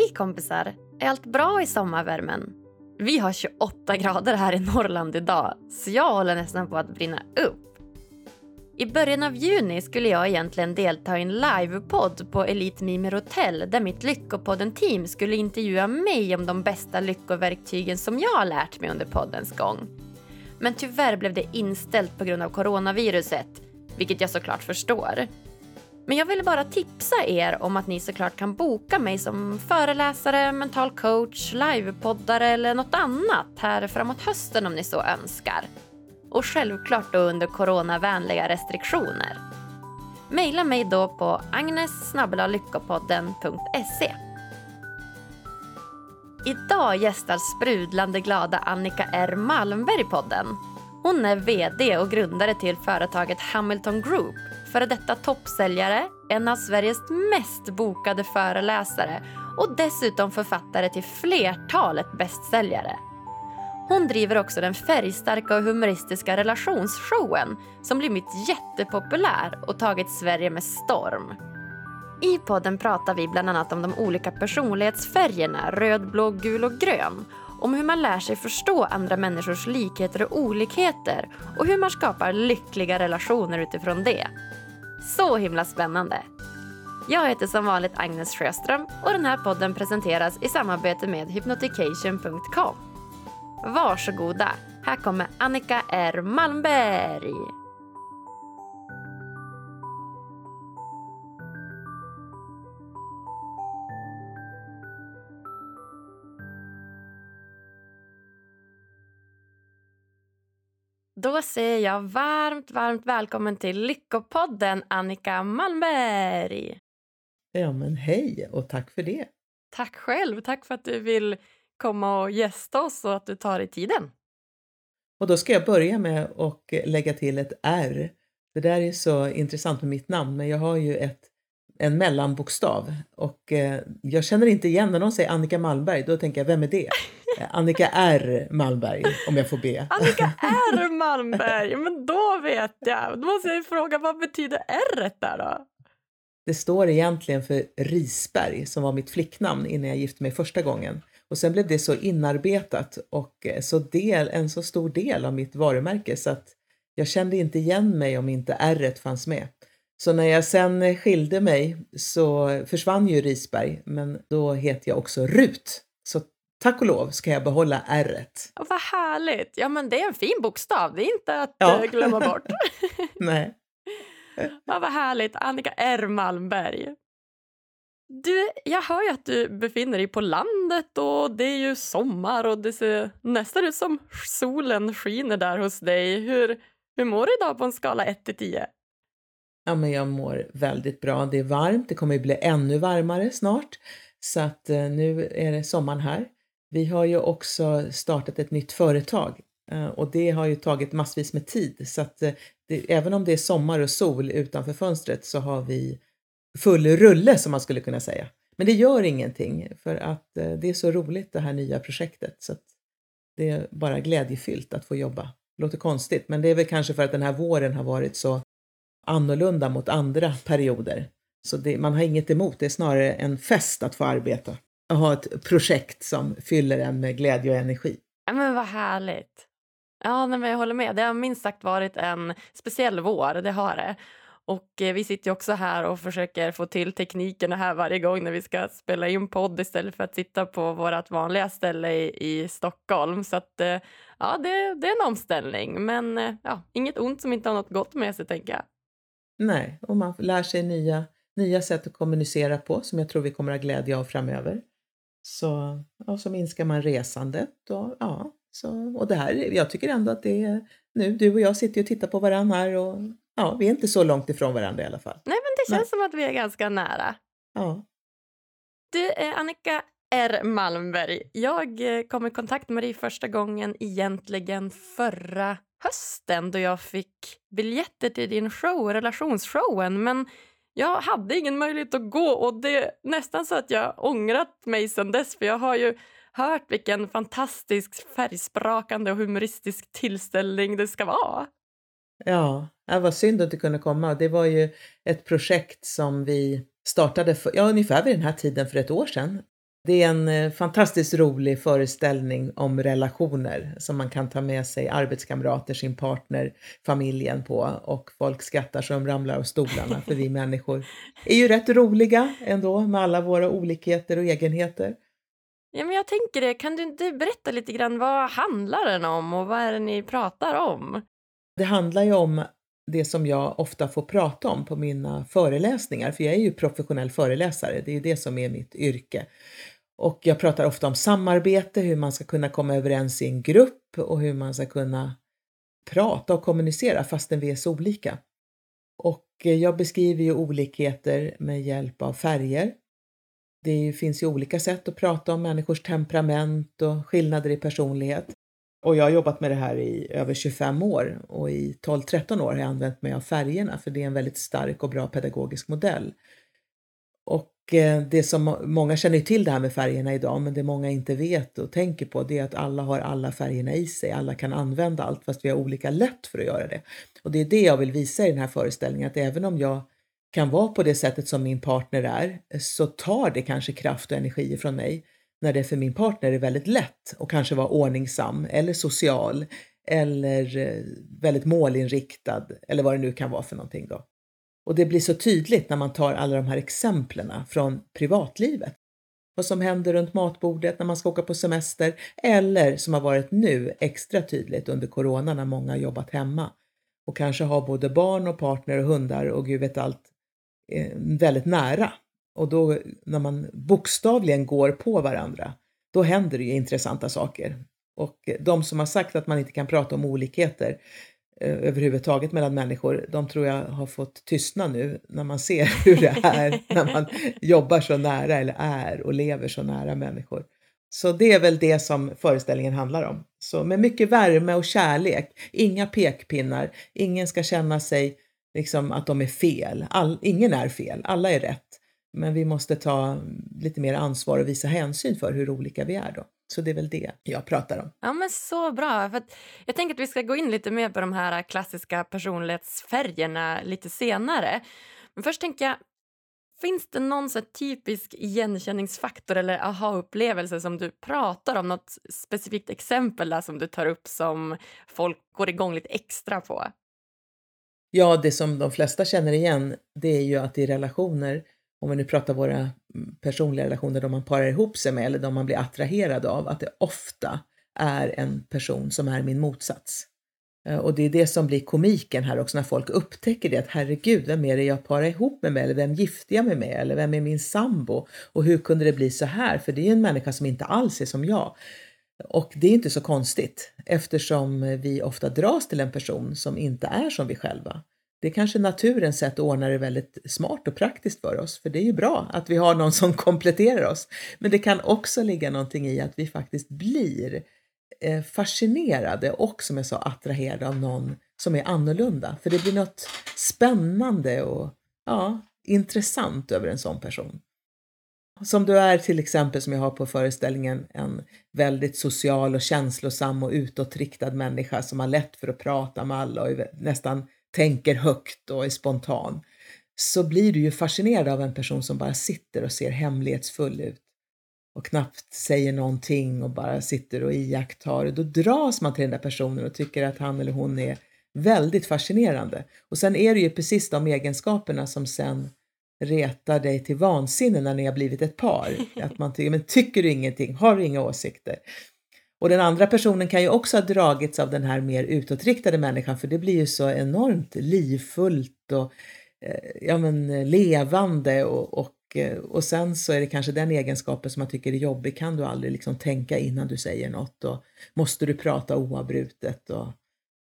Hej kompisar! Är allt bra i sommarvärmen? Vi har 28 grader här i Norrland idag, så jag håller nästan på att brinna upp. I början av juni skulle jag egentligen delta i en livepodd på Elite Mimer Hotel där mitt Lyckopodden-team skulle intervjua mig om de bästa lyckoverktygen som jag har lärt mig under poddens gång. Men tyvärr blev det inställt på grund av coronaviruset, vilket jag såklart förstår. Men jag ville bara tipsa er om att ni såklart kan boka mig som föreläsare, mental coach, livepoddare eller något annat här framåt hösten om ni så önskar. Och självklart då under coronavänliga restriktioner. Maila mig då på agnes.lyckopodden.se Idag gästar sprudlande glada Annika R Malmberg podden. Hon är VD och grundare till företaget Hamilton Group före detta toppsäljare, en av Sveriges mest bokade föreläsare och dessutom författare till flertalet bästsäljare. Hon driver också den färgstarka och humoristiska relationsshowen som blivit jättepopulär och tagit Sverige med storm. I podden pratar vi bland annat om de olika personlighetsfärgerna röd, blå, gul och grön om hur man lär sig förstå andra människors likheter och olikheter och hur man skapar lyckliga relationer utifrån det. Så himla spännande! Jag heter som vanligt Agnes Sjöström och den här podden presenteras i samarbete med hypnotication.com. Varsågoda, här kommer Annika R Malmberg. Då säger jag varmt, varmt välkommen till Lyckopodden, Annika Malmberg. Ja, men hej och tack för det. Tack själv. Tack för att du vill komma och gästa oss och att du tar dig tiden. Och då ska jag börja med att lägga till ett R. Det där är så intressant med mitt namn, men jag har ju ett, en mellanbokstav och eh, jag känner inte igen när någon säger Annika Malmberg, då tänker jag, vem är det? Annika R Malmberg, om jag får be. Annika R Malmberg, men då vet jag. Då måste jag fråga, vad betyder R där då? Det står egentligen för Risberg som var mitt flicknamn innan jag gifte mig första gången. Och sen blev det så inarbetat och så del, en så stor del av mitt varumärke så att jag kände inte igen mig om inte R fanns med. Så när jag sen skilde mig så försvann ju Risberg, men då heter jag också Rut. Tack och lov ska jag behålla R. Oh, vad härligt! Ja, men det är en fin bokstav, det är inte att ja. Eh, glömma bort. Nej. ja, vad härligt. Annika R Malmberg. Du, jag hör ju att du befinner dig på landet och det är ju sommar och det ser nästan ut som solen skiner där hos dig. Hur, hur mår du idag på en skala 1 till 10? Ja, men jag mår väldigt bra. Det är varmt, det kommer att bli ännu varmare snart. Så att eh, nu är det sommaren här. Vi har ju också startat ett nytt företag eh, och det har ju tagit massvis med tid så att eh, det, även om det är sommar och sol utanför fönstret så har vi full rulle som man skulle kunna säga. Men det gör ingenting för att eh, det är så roligt det här nya projektet så att det är bara glädjefyllt att få jobba. Det låter konstigt men det är väl kanske för att den här våren har varit så annorlunda mot andra perioder. Så det, man har inget emot, det är snarare en fest att få arbeta och ha ett projekt som fyller en med glädje och energi. Ja, men vad härligt. Ja, men jag håller med. Det har minst sagt varit en speciell vår, det har det. Och eh, vi sitter också här och försöker få till teknikerna här varje gång när vi ska spela in podd istället för att sitta på vårt vanliga ställe i, i Stockholm. Så att, eh, ja, det, det är en omställning, men eh, ja, inget ont som inte har något gott med sig, tänker jag. Nej, och man lär sig nya, nya sätt att kommunicera på som jag tror vi kommer att ha glädje av framöver. Så, och så minskar man resandet och ja, så, och det här, jag tycker ändå att det är nu, du och jag sitter och tittar på varandra här och ja, vi är inte så långt ifrån varandra i alla fall. Nej, men det känns Nej. som att vi är ganska nära. Ja. Du, eh, Annika R Malmberg, jag eh, kom i kontakt med dig första gången egentligen förra hösten då jag fick biljetter till din show, relationsshowen, men jag hade ingen möjlighet att gå och det är nästan så att jag ångrat mig sedan dess för jag har ju hört vilken fantastisk färgsprakande och humoristisk tillställning det ska vara. Ja, det var synd att du kunde komma. Det var ju ett projekt som vi startade för, ja, ungefär vid den här tiden för ett år sedan. Det är en eh, fantastiskt rolig föreställning om relationer som man kan ta med sig arbetskamrater, sin partner, familjen på och folk skrattar så de ramlar av stolarna för vi människor är ju rätt roliga ändå med alla våra olikheter och egenheter. Ja, men jag tänker det. Kan du inte berätta lite grann vad handlar den om och vad är det ni pratar om? Det handlar ju om det som jag ofta får prata om på mina föreläsningar, för jag är ju professionell föreläsare, det är ju det som är mitt yrke. Och jag pratar ofta om samarbete, hur man ska kunna komma överens i en grupp och hur man ska kunna prata och kommunicera fastän vi är så olika. Och eh, jag beskriver ju olikheter med hjälp av färger. Det finns ju olika sätt att prata om människors temperament och skillnader i personlighet. Och jag har jobbat med det här i över 25 år och i 12-13 år har jag använt mig av färgerna för det är en väldigt stark och bra pedagogisk modell. Och eh, det som många känner till det här med färgerna idag, men det många inte vet och tänker på, det är att alla har alla färgerna i sig. Alla kan använda allt fast vi har olika lätt för att göra det. Och det är det jag vill visa i den här föreställningen, att även om jag kan vara på det sättet som min partner är, så tar det kanske kraft och energi från mig när det för min partner är väldigt lätt att kanske vara ordningsam eller social eller eh, väldigt målinriktad eller vad det nu kan vara för någonting då. Och det blir så tydligt när man tar alla de här exemplen från privatlivet. Vad som händer runt matbordet när man ska åka på semester eller som har varit nu extra tydligt under corona när många har jobbat hemma och kanske har både barn och partner och hundar och gud vet allt eh, väldigt nära och då när man bokstavligen går på varandra, då händer det ju intressanta saker. Och de som har sagt att man inte kan prata om olikheter eh, överhuvudtaget mellan människor, de tror jag har fått tystna nu när man ser hur det är när man jobbar så nära eller är och lever så nära människor. Så det är väl det som föreställningen handlar om. Så med mycket värme och kärlek, inga pekpinnar, ingen ska känna sig liksom att de är fel. All, ingen är fel, alla är rätt. Men vi måste ta lite mer ansvar och visa hänsyn för hur olika vi är då. Så det är väl det jag pratar om. Ja, men så bra. För jag tänker att vi ska gå in lite mer på de här klassiska personlighetsfärgerna lite senare. Men först tänker jag, finns det någon så typisk igenkänningsfaktor eller aha-upplevelse som du pratar om? Något specifikt exempel där som du tar upp som folk går igång lite extra på? Ja, det som de flesta känner igen, det är ju att i relationer om vi nu pratar våra mm, personliga relationer, de man parar ihop sig med eller de man blir attraherad av, att det ofta är en person som är min motsats. Eh, och det är det som blir komiken här också när folk upptäcker det att herregud, vem är det jag parar ihop mig med eller vem gifter jag mig med eller vem är min sambo och hur kunde det bli så här? För det är ju en människa som inte alls är som jag. Och det är inte så konstigt eftersom vi ofta dras till en person som inte är som vi själva. Det är kanske naturens sätt att ordna det väldigt smart och praktiskt för oss, för det är ju bra att vi har någon som kompletterar oss. Men det kan också ligga någonting i att vi faktiskt blir eh, fascinerade och som jag sa attraherade av någon som är annorlunda. För det blir något spännande och ja, intressant över en sån person. Som du är till exempel, som jag har på föreställningen, en väldigt social och känslosam och utåtriktad människa som har lätt för att prata med alla och nästan tänker högt och är spontan, så blir du ju fascinerad av en person som bara sitter och ser hemlighetsfull ut och knappt säger någonting och bara sitter och iakttar. Då dras man till den där personen och tycker att han eller hon är väldigt fascinerande. Och sen är det ju precis de egenskaperna som sen retar dig till vansinne när ni har blivit ett par. Att man tycker, men tycker du ingenting? Har du inga åsikter? Och den andra personen kan ju också ha dragits av den här mer utåtriktade människan för det blir ju så enormt livfullt och eh, ja, men, levande och, och, eh, och sen så är det kanske den egenskapen som man tycker är jobbig. Kan du aldrig liksom tänka innan du säger något och måste du prata oavbrutet och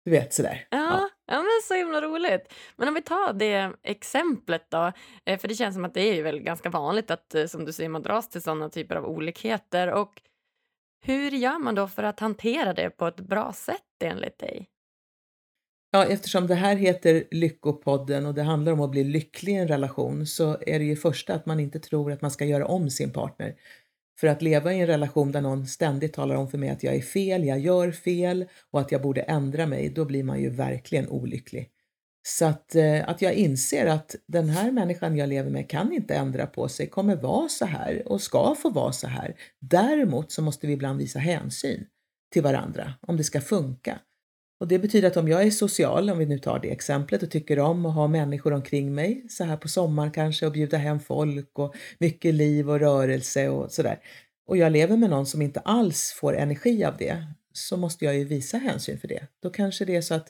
du vet sådär. Ja. ja. Ja, men så himla roligt. Men om vi tar det exemplet då, eh, för det känns som att det är väl ganska vanligt att som du säger man dras till sådana typer av olikheter och hur gör man då för att hantera det på ett bra sätt enligt dig? Ja, eftersom det här heter Lyckopodden och det handlar om att bli lycklig i en relation så är det ju första att man inte tror att man ska göra om sin partner. För att leva i en relation där någon ständigt talar om för mig att jag är fel, jag gör fel och att jag borde ändra mig, då blir man ju verkligen olycklig. Så att, eh, att jag inser att den här människan jag lever med kan inte ändra på sig, kommer vara så här och ska få vara så här. Däremot så måste vi ibland visa hänsyn till varandra om det ska funka. Och det betyder att om jag är social, om vi nu tar det exemplet, och tycker om att ha människor omkring mig så här på sommaren kanske och bjuda hem folk och mycket liv och rörelse och sådär. Och jag lever med någon som inte alls får energi av det så måste jag ju visa hänsyn för det. Då kanske det är så att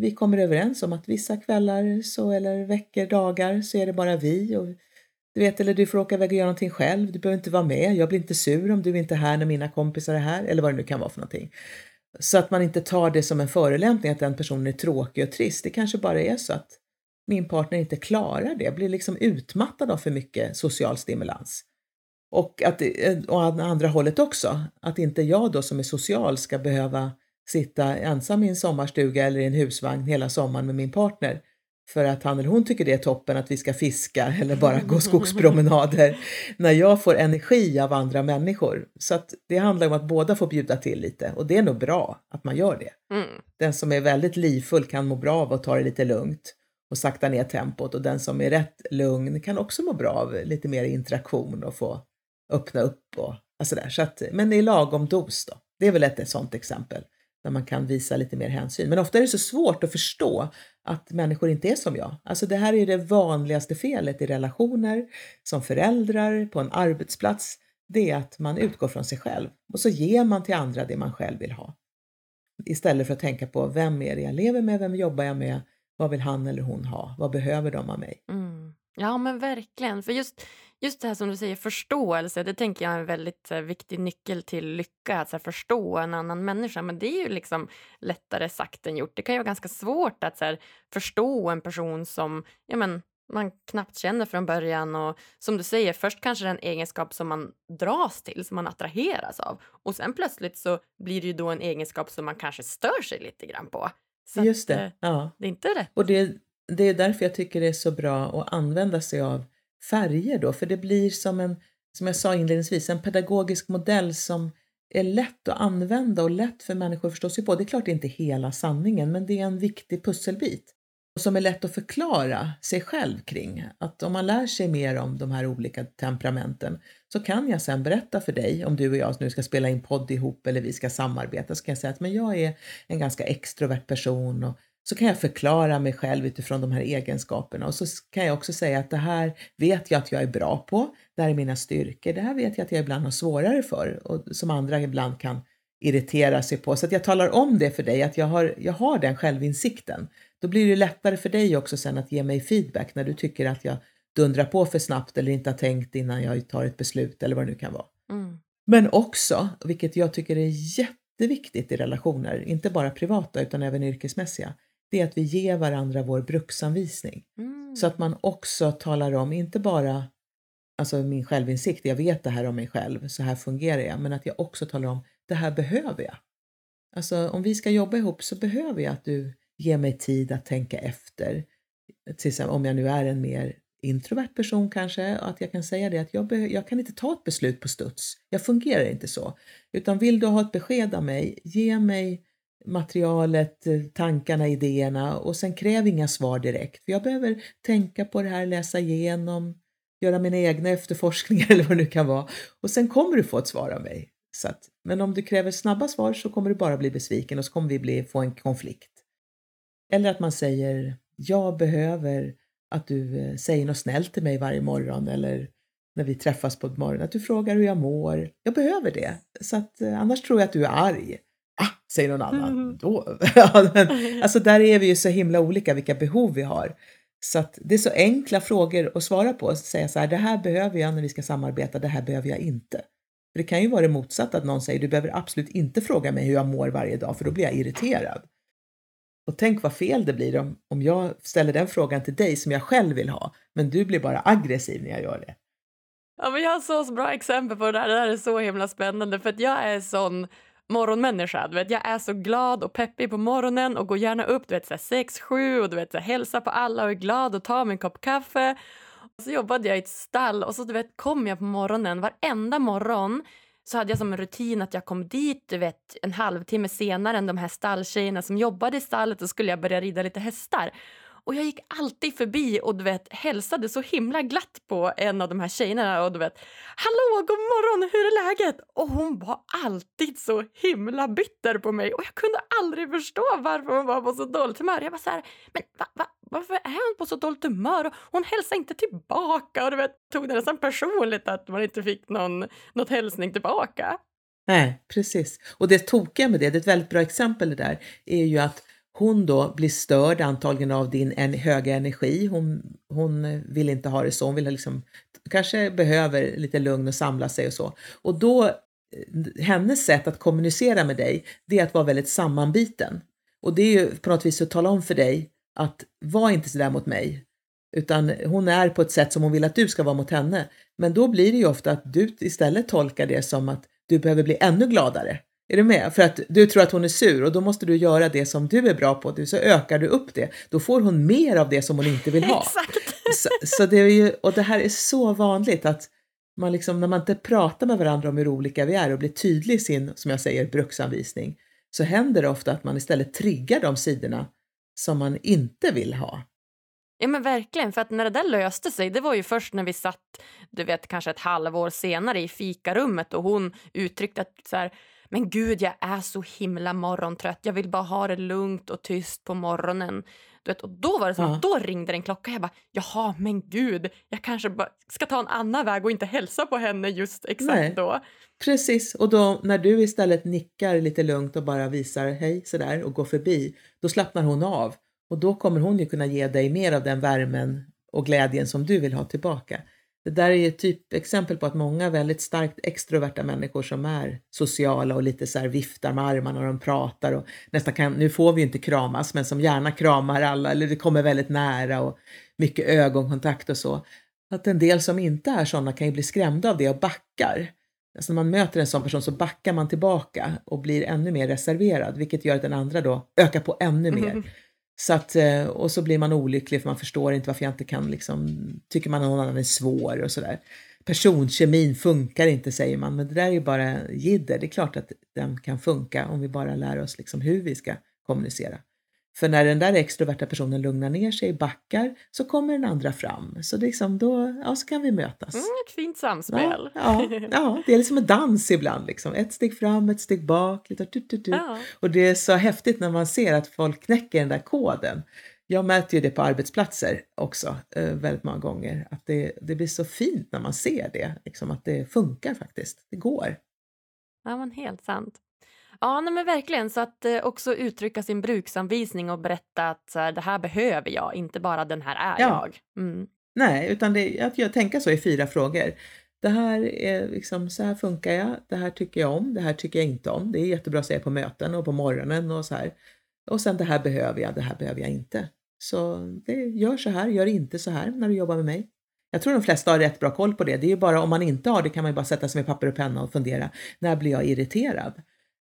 vi kommer överens om att vissa kvällar så, eller veckor, dagar så är det bara vi. Och, du vet, eller du får åka iväg och göra någonting själv. Du behöver inte vara med. Jag blir inte sur om du inte är här när mina kompisar är här. Eller vad det nu kan vara för någonting. Så att man inte tar det som en förolämpning att den personen är tråkig och trist. Det kanske bara är så att min partner inte klarar det, blir liksom utmattad av för mycket social stimulans. Och att, eh, och andra hållet också, att inte jag då som är social ska behöva sitta ensam i en sommarstuga eller i en husvagn hela sommaren med min partner för att han eller hon tycker det är toppen att vi ska fiska eller bara gå skogspromenader när jag får energi av andra människor. Så att det handlar om att båda får bjuda till lite och det är nog bra att man gör det. Mm. Den som är väldigt livfull kan må bra av att ta det lite lugnt och sakta ner tempot och den som är rätt lugn kan också må bra av lite mer interaktion och få öppna upp och alltså där. Så att, men i lagom dos då. Det är väl ett, ett sådant exempel där man kan visa lite mer hänsyn. Men ofta är det så svårt att förstå att människor inte är som jag. Alltså det här är det vanligaste felet i relationer, som föräldrar, på en arbetsplats. Det är att man utgår från sig själv och så ger man till andra det man själv vill ha. Istället för att tänka på vem är det jag lever med, vem jobbar jag med, vad vill han eller hon ha, vad behöver de av mig? Mm. Ja men verkligen, för just Just det här som du säger, förståelse, det tänker jag är en väldigt uh, viktig nyckel till lycka. Att förstå en annan människa. Men det är ju liksom lättare sagt än gjort. Det kan ju vara ganska svårt att här, förstå en person som ja, men, man knappt känner från början. Och som du säger, först kanske det är en egenskap som man dras till, som man attraheras av. Och sen plötsligt så blir det ju då en egenskap som man kanske stör sig lite grann på. Så Just det. Att, uh, ja. Det är inte rätt. Och det, det är därför jag tycker det är så bra att använda sig av färger då, för det blir som en, som jag sa inledningsvis, en pedagogisk modell som är lätt att använda och lätt för människor att förstå sig på. Det är klart det är inte hela sanningen, men det är en viktig pusselbit och som är lätt att förklara sig själv kring. Att om man lär sig mer om de här olika temperamenten så kan jag sen berätta för dig, om du och jag nu ska spela in podd ihop eller vi ska samarbeta, så kan jag säga att men jag är en ganska extrovert person och så kan jag förklara mig själv utifrån de här egenskaperna och så kan jag också säga att det här vet jag att jag är bra på. Det här är mina styrkor. Det här vet jag att jag ibland har svårare för och som andra ibland kan irritera sig på. Så att jag talar om det för dig, att jag har, jag har den självinsikten. Då blir det lättare för dig också sen att ge mig feedback när du tycker att jag dundrar på för snabbt eller inte har tänkt innan jag tar ett beslut eller vad det nu kan vara. Mm. Men också, vilket jag tycker är jätteviktigt i relationer, inte bara privata utan även yrkesmässiga, det är att vi ger varandra vår bruksanvisning. Mm. Så att man också talar om, inte bara alltså min självinsikt, jag vet det här om mig själv, så här fungerar jag, men att jag också talar om, det här behöver jag. Alltså om vi ska jobba ihop så behöver jag att du ger mig tid att tänka efter. Om jag nu är en mer introvert person kanske, att jag kan säga det att jag, jag kan inte ta ett beslut på studs. Jag fungerar inte så. Utan vill du ha ett besked av mig, ge mig materialet, eh, tankarna, idéerna och sen kräv inga svar direkt. För jag behöver tänka på det här, läsa igenom, göra mina egna efterforskningar eller vad det nu kan vara. Och sen kommer du få ett svar av mig. Så att, men om du kräver snabba svar så kommer du bara bli besviken och så kommer vi bli, få en konflikt. Eller att man säger, jag behöver att du eh, säger något snällt till mig varje morgon eller när vi träffas på morgonen, att du frågar hur jag mår. Jag behöver det, så att eh, annars tror jag att du är arg säger någon annan. Mm. Då. alltså där är vi ju så himla olika vilka behov vi har. Så att det är så enkla frågor att svara på. Att säga så här, det här behöver jag när vi ska samarbeta, det här behöver jag inte. För det kan ju vara det motsatta, att någon säger du behöver absolut inte fråga mig hur jag mår varje dag, för då blir jag irriterad. Och tänk vad fel det blir om, om jag ställer den frågan till dig som jag själv vill ha, men du blir bara aggressiv när jag gör det. Ja, men jag har så bra exempel på det här. Det här är så himla spännande för att jag är sån morgonmänniska. Du vet, jag är så glad och peppig på morgonen och går gärna upp du vet, 6-7 och du vet, så hälsar på alla och är glad och tar min kopp kaffe. Och så jobbade jag i ett stall och så du vet, kom jag på morgonen varenda morgon så hade jag som en rutin att jag kom dit du vet, en halvtimme senare än de här stalltjejerna som jobbade i stallet och skulle jag börja rida lite hästar. Och jag gick alltid förbi och du vet, hälsade så himla glatt på en av de här tjejerna och du vet “Hallå, god morgon, hur är läget?” Och hon var alltid så himla bitter på mig och jag kunde aldrig förstå varför hon var på så dåligt humör. Jag var så här, men va, va, varför är hon på så dåligt humör? Och hon hälsade inte tillbaka och du vet, tog det nästan personligt att man inte fick någon något hälsning tillbaka. Nej, precis. Och det tokiga med det, det är ett väldigt bra exempel det där, är ju att hon då blir störd antagligen av din en, höga energi. Hon, hon vill inte ha det så, hon vill liksom, kanske behöver lite lugn och samla sig och så. Och då, eh, hennes sätt att kommunicera med dig, det är att vara väldigt sammanbiten. Och det är ju på något vis att tala om för dig att var inte sådär mot mig, utan hon är på ett sätt som hon vill att du ska vara mot henne. Men då blir det ju ofta att du istället tolkar det som att du behöver bli ännu gladare. Är du med? För att du tror att hon är sur och då måste du göra det som du är bra på, så ökar du upp det. Då får hon mer av det som hon inte vill ha. Exakt. Så, så, det är ju, och det här är så vanligt att man liksom, när man inte pratar med varandra om hur olika vi är och blir tydlig i sin, som jag säger, bruksanvisning, så händer det ofta att man istället triggar de sidorna som man inte vill ha. Ja men verkligen, för att när det där löste sig, det var ju först när vi satt, du vet kanske ett halvår senare i fikarummet och hon uttryckte att så här, men gud jag är så himla morgontrött, jag vill bara ha det lugnt och tyst på morgonen. Du vet, och då var det som ja. då ringde en klocka. Jag bara, jaha, men gud, jag kanske bara ska ta en annan väg och inte hälsa på henne just exakt Nej. då. Precis, och då när du istället nickar lite lugnt och bara visar hej sådär och går förbi, då slappnar hon av och då kommer hon ju kunna ge dig mer av den värmen och glädjen som du vill ha tillbaka. Det där är ju ett typexempel på att många väldigt starkt extroverta människor som är sociala och lite så här viftar med armarna och de pratar och nästan kan, nu får vi ju inte kramas, men som gärna kramar alla eller det kommer väldigt nära och mycket ögonkontakt och så. Att en del som inte är sådana kan ju bli skrämda av det och backar. Alltså när man möter en sån person så backar man tillbaka och blir ännu mer reserverad, vilket gör att den andra då ökar på ännu mer. Mm. Så att, eh, och så blir man olycklig för man förstår inte varför jag inte kan, liksom, tycker man att någon annan är svår och sådär. Personkemin funkar inte säger man, men det där är ju bara jidder. Det är klart att den kan funka om vi bara lär oss liksom hur vi ska kommunicera. För när den där extroverta personen lugnar ner sig, backar, så kommer den andra fram. Så liksom då ja, så kan vi mötas. Mm, ett fint samspel. Ja, ja, ja, det är liksom en dans ibland. Liksom. Ett steg fram, ett steg bak. Lite, tu, tu, tu. Ja. Och det är så häftigt när man ser att folk knäcker den där koden. Jag märker ju det på arbetsplatser också eh, väldigt många gånger. Att det, det blir så fint när man ser det, liksom, att det funkar faktiskt. Det går. Ja, men helt sant. Ja, nej, men verkligen. Så att eh, också uttrycka sin bruksanvisning och berätta att så här, det här behöver jag, inte bara den här är ja. jag. Mm. Nej, utan det, att jag tänker så i fyra frågor. Det här är liksom, så här funkar jag, det här tycker jag om, det här tycker jag inte om. Det är jättebra att säga på möten och på morgonen och så här. Och sen det här behöver jag, det här behöver jag inte. Så det, gör så här, gör inte så här när du jobbar med mig. Jag tror de flesta har rätt bra koll på det. Det är ju bara om man inte har det kan man ju bara sätta sig med papper och penna och fundera. När blir jag irriterad?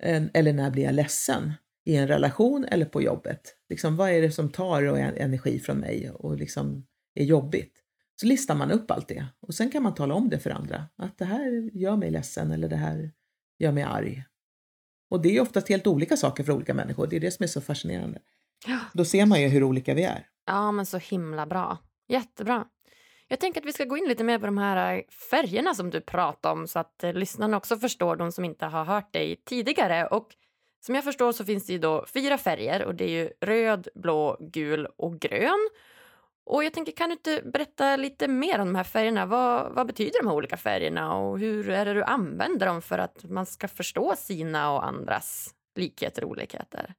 Eller när blir jag ledsen? I en relation eller på jobbet? Liksom, vad är det som tar energi från mig och liksom är jobbigt? Så listar man upp allt det och sen kan man tala om det för andra. Att det här gör mig ledsen eller det här gör mig arg. Och det är oftast helt olika saker för olika människor. Det är det som är så fascinerande. Då ser man ju hur olika vi är. Ja, men så himla bra. Jättebra. Jag tänker att vi ska gå in lite mer på de här äh, färgerna som du pratade om så att äh, lyssnarna också förstår, de som inte har hört dig tidigare. Och som jag förstår så finns det ju då fyra färger och det är ju röd, blå, gul och grön. Och jag tänker, kan du inte berätta lite mer om de här färgerna? Vad, vad betyder de här olika färgerna och hur är det du använder dem för att man ska förstå sina och andras likheter och olikheter?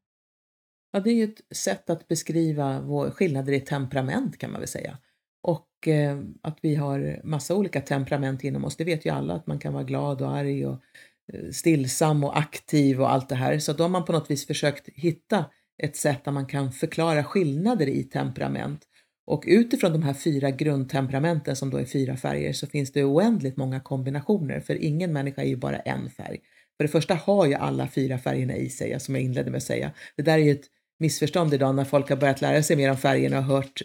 Ja, det är ju ett sätt att beskriva vår skillnader i temperament kan man väl säga. Och eh, att vi har massa olika temperament inom oss. Det vet ju alla att man kan vara glad och arg och eh, stillsam och aktiv och allt det här. Så då har man på något vis försökt hitta ett sätt där man kan förklara skillnader i temperament. Och utifrån de här fyra grundtemperamenten som då är fyra färger så finns det oändligt många kombinationer för ingen människa är ju bara en färg. För det första har ju alla fyra färgerna i sig, alltså som jag inledde med att säga. Det där är ju ett missförstånd idag när folk har börjat lära sig mer om färgerna och hört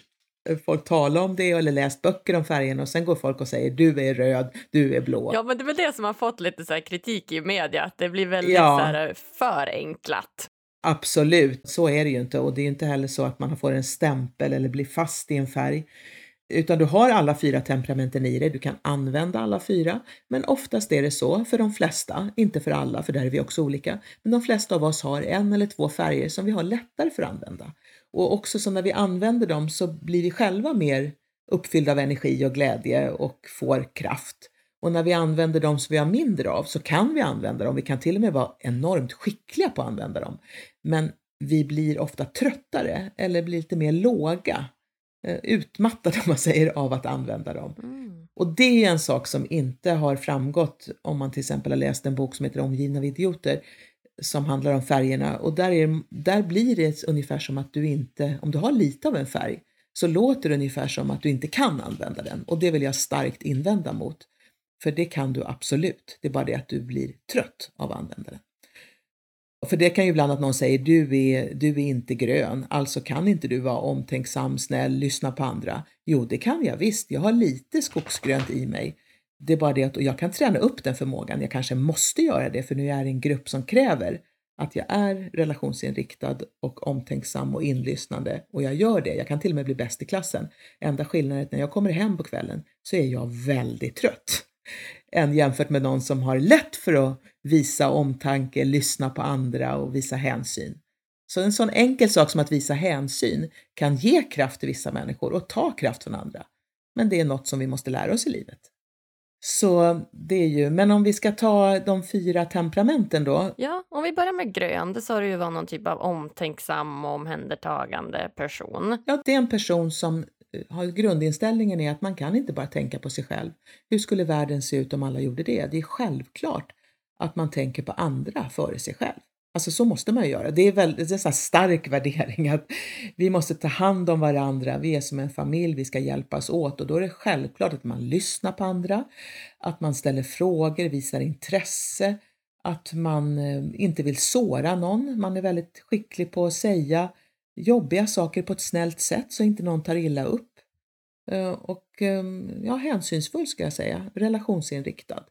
folk tala om det eller läst böcker om färgen och sen går folk och säger du är röd, du är blå. Ja, men det är väl det som har fått lite så kritik i media, att det blir väldigt ja. så här förenklat. Absolut, så är det ju inte och det är inte heller så att man får en stämpel eller blir fast i en färg. Utan du har alla fyra temperamenten i dig, du kan använda alla fyra. Men oftast är det så för de flesta, inte för alla för där är vi också olika, men de flesta av oss har en eller två färger som vi har lättare för att använda. Och också så när vi använder dem så blir vi själva mer uppfyllda av energi och glädje och får kraft. Och när vi använder dem som vi har mindre av så kan vi använda dem, vi kan till och med vara enormt skickliga på att använda dem. Men vi blir ofta tröttare eller blir lite mer låga, eh, utmattade om man säger, av att använda dem. Mm. Och det är en sak som inte har framgått om man till exempel har läst en bok som heter Omgivna av idioter som handlar om färgerna och där, är, där blir det ungefär som att du inte, om du har lite av en färg, så låter det ungefär som att du inte kan använda den och det vill jag starkt invända mot. För det kan du absolut, det är bara det att du blir trött av att använda den. För det kan ju ibland att någon säger du är, du är inte grön, alltså kan inte du vara omtänksam, snäll, lyssna på andra. Jo, det kan jag visst, jag har lite skogsgrönt i mig. Det är bara det att jag kan träna upp den förmågan, jag kanske måste göra det för nu är jag i en grupp som kräver att jag är relationsinriktad och omtänksam och inlyssnande och jag gör det. Jag kan till och med bli bäst i klassen. Enda skillnaden är att när jag kommer hem på kvällen så är jag väldigt trött. Än jämfört med någon som har lätt för att visa omtanke, lyssna på andra och visa hänsyn. Så en sån enkel sak som att visa hänsyn kan ge kraft till vissa människor och ta kraft från andra. Men det är något som vi måste lära oss i livet. Så det är ju, men om vi ska ta de fyra temperamenten då? Ja, om vi börjar med grön, det sa du ju var någon typ av omtänksam och omhändertagande person. Ja, det är en person som eh, har grundinställningen är att man kan inte bara tänka på sig själv. Hur skulle världen se ut om alla gjorde det? Det är självklart att man tänker på andra före sig själv. Alltså så måste man ju göra. Det är, väldigt, det är en stark värdering att vi måste ta hand om varandra, vi är som en familj, vi ska hjälpas åt och då är det självklart att man lyssnar på andra, att man ställer frågor, visar intresse, att man eh, inte vill såra någon. Man är väldigt skicklig på att säga jobbiga saker på ett snällt sätt så inte någon tar illa upp. Eh, och ehm, ja, hänsynsfull ska jag säga, relationsinriktad.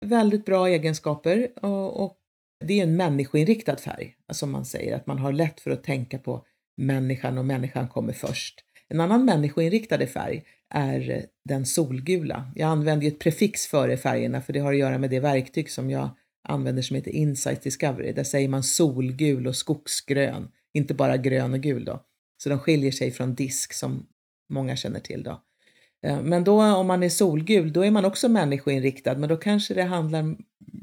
Väldigt bra egenskaper och det är en människoinriktad färg, som man säger, att man har lätt för att tänka på människan och människan kommer först. En annan människoinriktad färg är eh, den solgula. Jag använder ett prefix före färgerna för det har att göra med det verktyg som jag använder som heter Insight Discovery. Där säger man solgul och skogsgrön, inte bara grön och gul då. Så de skiljer sig från disk som många känner till då. Eh, men då om man är solgul, då är man också människoinriktad, men då kanske det handlar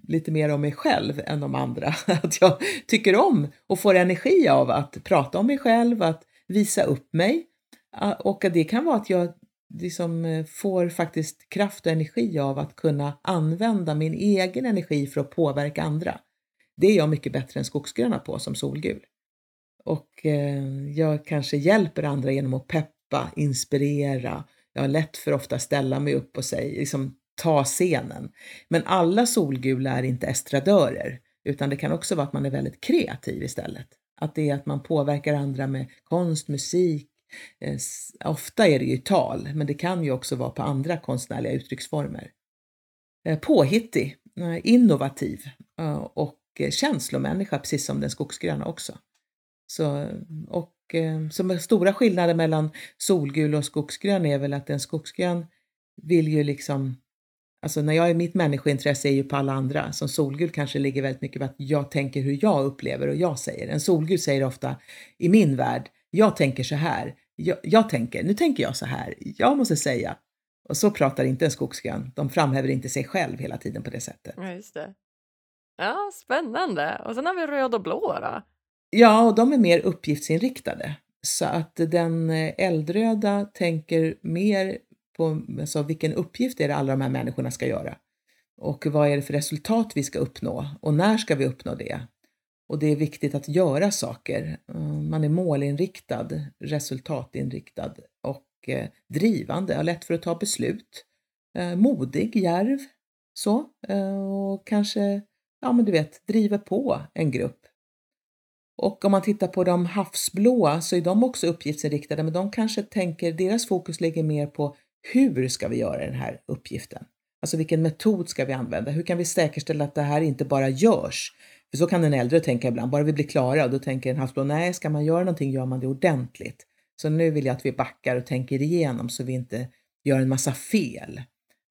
lite mer om mig själv än om andra. Att jag tycker om och får energi av att prata om mig själv, att visa upp mig. Och det kan vara att jag liksom eh, får faktiskt kraft och energi av att kunna använda min egen energi för att påverka andra. Det är jag mycket bättre än skogsgröna på som solgul. Och eh, jag kanske hjälper andra genom att peppa, inspirera, jag har lätt för ofta ställa mig upp och säga, liksom, ta scenen. Men alla solgula är inte estradörer, utan det kan också vara att man är väldigt kreativ istället. Att det är att man påverkar andra med konst, musik, eh, ofta är det ju tal, men det kan ju också vara på andra konstnärliga uttrycksformer. Eh, påhittig, eh, innovativ eh, och eh, känslomänniska, precis som den skogsgröna också. Så, och Eh, som stora skillnader mellan solgul och skogsgrön är väl att en skogsgrön vill ju liksom Alltså när jag är mitt människointresse är ju på alla andra. Som solgul kanske ligger väldigt mycket på att jag tänker hur jag upplever och jag säger. En solgul säger ofta i min värld, jag tänker så här. Jag, jag tänker, nu tänker jag så här. Jag måste säga. Och så pratar inte en skogsgrön. De framhäver inte sig själv hela tiden på det sättet. Ja, just det. Ja, spännande. Och sen har vi röd och blå då. Ja, och de är mer uppgiftsinriktade. Så att den eh, eldröda tänker mer på alltså, vilken uppgift är det alla de här människorna ska göra? Och vad är det för resultat vi ska uppnå? Och när ska vi uppnå det? Och det är viktigt att göra saker. Eh, man är målinriktad, resultatinriktad och eh, drivande, har lätt för att ta beslut. Eh, modig, djärv, så. Och kanske, ja men du vet, driver på en grupp och om man tittar på de havsblåa så är de också uppgiftsinriktade, men de kanske tänker, deras fokus ligger mer på hur ska vi göra den här uppgiften? Alltså vilken metod ska vi använda? Hur kan vi säkerställa att det här inte bara görs För så kan en äldre tänka ibland, bara vi blir klara. Och då tänker en havsblå, nej, ska man göra någonting gör man det ordentligt. Så nu vill jag att vi backar och tänker igenom så vi inte gör en massa fel.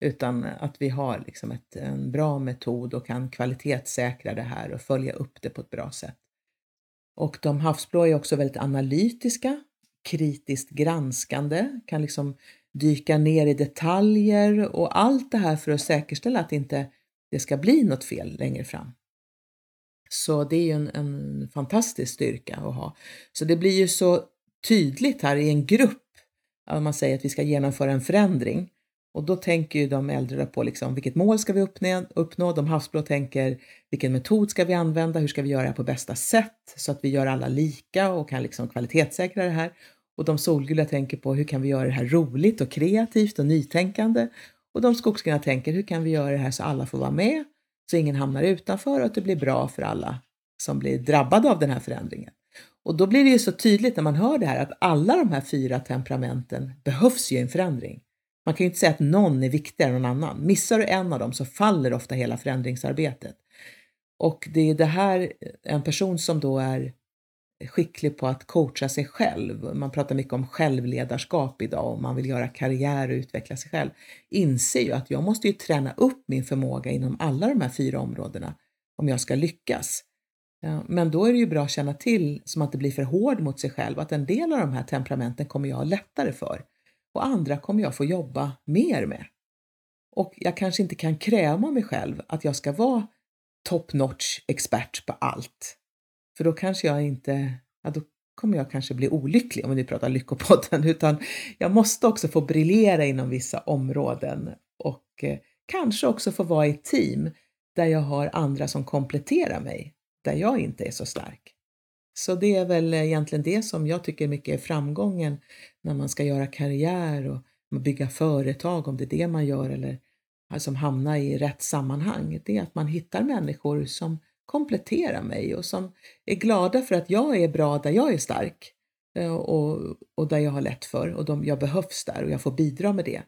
Utan att vi har liksom ett, en bra metod och kan kvalitetssäkra det här och följa upp det på ett bra sätt. Och de havsblå är också väldigt analytiska, kritiskt granskande, kan liksom dyka ner i detaljer och allt det här för att säkerställa att inte det ska bli något fel längre fram. Så det är ju en, en fantastisk styrka att ha. Så det blir ju så tydligt här i en grupp, om man säger att vi ska genomföra en förändring. Och då tänker ju de äldre på liksom, vilket mål ska vi uppnå, uppnå? De havsblå tänker vilken metod ska vi använda? Hur ska vi göra det på bästa sätt så att vi gör alla lika och kan liksom kvalitetssäkra det här? Och de solgula tänker på hur kan vi göra det här roligt och kreativt och nytänkande? Och de skogsgröna tänker hur kan vi göra det här så alla får vara med, så ingen hamnar utanför och att det blir bra för alla som blir drabbade av den här förändringen. Och då blir det ju så tydligt när man hör det här att alla de här fyra temperamenten behövs ju i en förändring. Man kan ju inte säga att någon är viktigare än någon annan. Missar du en av dem så faller ofta hela förändringsarbetet. Och det är det här, en person som då är skicklig på att coacha sig själv, man pratar mycket om självledarskap idag och man vill göra karriär och utveckla sig själv, inser ju att jag måste ju träna upp min förmåga inom alla de här fyra områdena om jag ska lyckas. Ja, men då är det ju bra att känna till, så att inte blir för hård mot sig själv, att en del av de här temperamenten kommer jag ha lättare för och andra kommer jag få jobba mer med. Och jag kanske inte kan kräva mig själv att jag ska vara top notch expert på allt. För då kanske jag inte, ja då kommer jag kanske bli olycklig om vi nu pratar Lyckopodden, utan jag måste också få briljera inom vissa områden och eh, kanske också få vara i ett team där jag har andra som kompletterar mig, där jag inte är så stark. Så det är väl egentligen det som jag tycker mycket är framgången när man ska göra karriär och bygga företag, om det är det man gör eller alltså, som hamnar i rätt sammanhang. Det är att man hittar människor som kompletterar mig och som är glada för att jag är bra där jag är stark eh, och, och där jag har lätt för och de, jag behövs där och jag får bidra med det.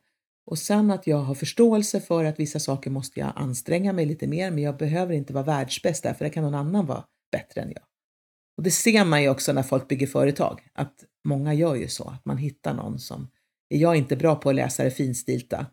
Och sen att jag har förståelse för att vissa saker måste jag anstränga mig lite mer men jag behöver inte vara världsbäst där för det kan någon annan vara bättre än jag. Och det ser man ju också när folk bygger företag, att många gör ju så, att man hittar någon som, är jag inte bra på att läsa det finstilta,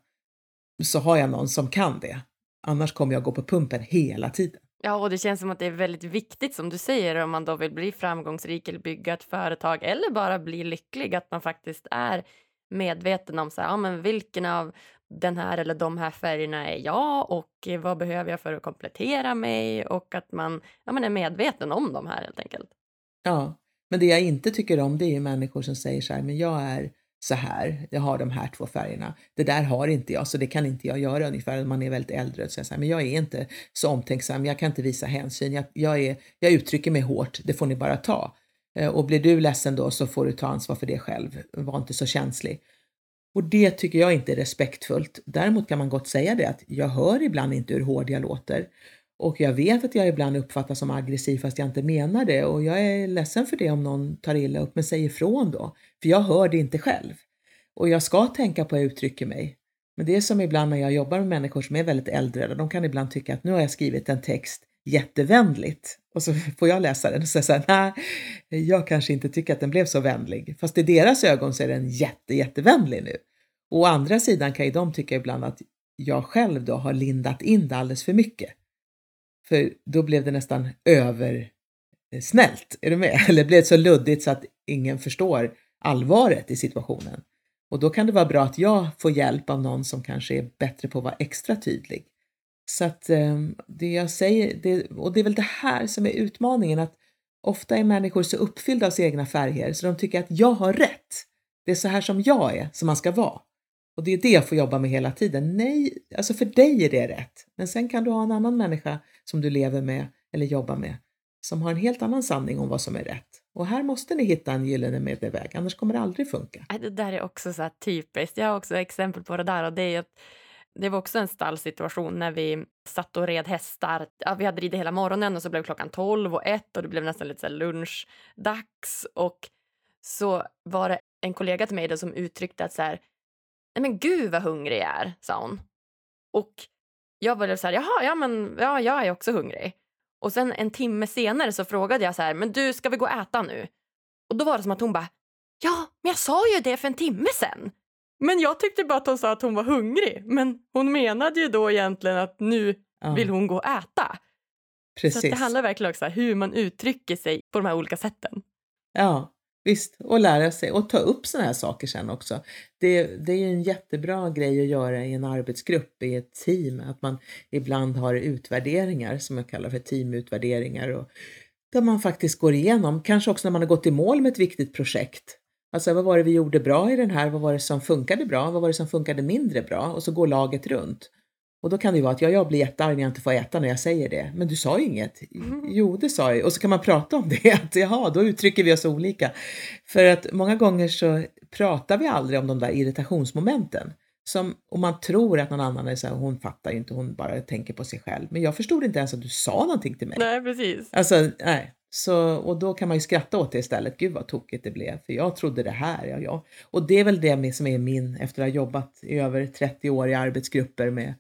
så har jag någon som kan det. Annars kommer jag gå på pumpen hela tiden. Ja, och det känns som att det är väldigt viktigt som du säger om man då vill bli framgångsrik eller bygga ett företag eller bara bli lycklig att man faktiskt är medveten om så här, ja, men vilken av den här eller de här färgerna är jag och vad behöver jag för att komplettera mig och att man ja, man är medveten om de här helt enkelt. Ja, men det jag inte tycker om det är människor som säger så här, men jag är så här, jag har de här två färgerna. Det där har inte jag, så det kan inte jag göra ungefär när man är väldigt äldre. Och så här, men jag är inte så omtänksam, jag kan inte visa hänsyn, jag, jag, är, jag uttrycker mig hårt, det får ni bara ta. Eh, och blir du ledsen då så får du ta ansvar för det själv, var inte så känslig. Och det tycker jag inte är respektfullt. Däremot kan man gott säga det att jag hör ibland inte hur hård jag låter. Och jag vet att jag ibland uppfattas som aggressiv fast jag inte menar det och jag är ledsen för det om någon tar illa upp men säger ifrån då. För jag hör det inte själv. Och jag ska tänka på hur jag uttrycker mig. Men det är som ibland när jag jobbar med människor som är väldigt äldre, de kan ibland tycka att nu har jag skrivit en text jättevänligt och så får jag läsa den och säga så här, nej, jag kanske inte tycker att den blev så vänlig. Fast i deras ögon så är den jätte, jättevänlig nu. Och å andra sidan kan ju de tycka ibland att jag själv då har lindat in det alldeles för mycket. För då blev det nästan översnällt, eh, är du med? Eller blev det så luddigt så att ingen förstår allvaret i situationen. Och då kan det vara bra att jag får hjälp av någon som kanske är bättre på att vara extra tydlig. Så att ehm, det jag säger, det, och det är väl det här som är utmaningen, att ofta är människor så uppfyllda av sina egna färger så de tycker att jag har rätt. Det är så här som jag är, som man ska vara. Och det är det jag får jobba med hela tiden. Nej, alltså för dig är det rätt. Men sen kan du ha en annan människa som du lever med eller jobbar med som har en helt annan sanning om vad som är rätt. Och här måste ni hitta en gyllene medelväg, annars kommer det aldrig funka. Äh, det där är också så typiskt. Jag har också exempel på det där och det är att det var också en stallsituation när vi satt och red hästar. Ja, vi hade ridit hela morgonen och så blev klockan 12 och 1 och det blev nästan lite så lunchdags och så var det en kollega till mig då som uttryckte att så här, nej men gud vad hungrig jag är, sa hon. Och jag var så här, jaha, ja men ja, jag är också hungrig. Och sen en timme senare så frågade jag så här, men du ska vi gå och äta nu? Och då var det som att hon bara, ja, men jag sa ju det för en timme sen. Men jag tyckte bara att hon sa att hon var hungrig. Men hon menade ju då egentligen att nu Ja, vill hon gå och äta. Så precis. att det handlar verkligen också om hur man uttrycker sig på de här olika sätten. Ja, visst. Och lära sig och ta upp sådana här saker sen också. Det, det är ju en jättebra grej att göra i en arbetsgrupp, i ett team, att man ibland har utvärderingar som jag kallar för teamutvärderingar och där man faktiskt går igenom, kanske också när man har gått i mål med ett viktigt projekt. Alltså vad var det vi gjorde bra i den här? Vad var det som funkade bra? Vad var det som funkade mindre bra? Och så går laget runt. Och då kan det vara att ja, jag blir jättearg när jag inte får äta när jag säger det. Men du sa ju inget. Jo, det sa jag. Och så kan man prata om det. Att jaha, då uttrycker vi oss olika. För att många gånger så pratar vi aldrig om de där irritationsmomenten. Som om man tror att någon annan är så här, hon fattar ju inte, hon bara tänker på sig själv. Men jag förstod inte ens att du sa någonting till mig. Nej, precis. Alltså, nej. Så, och då kan man ju skratta åt det istället. Gud vad tokigt det blev, för jag trodde det här. Ja, ja. Och det är väl det som är min, efter att ha jobbat i över 30 år i arbetsgrupper med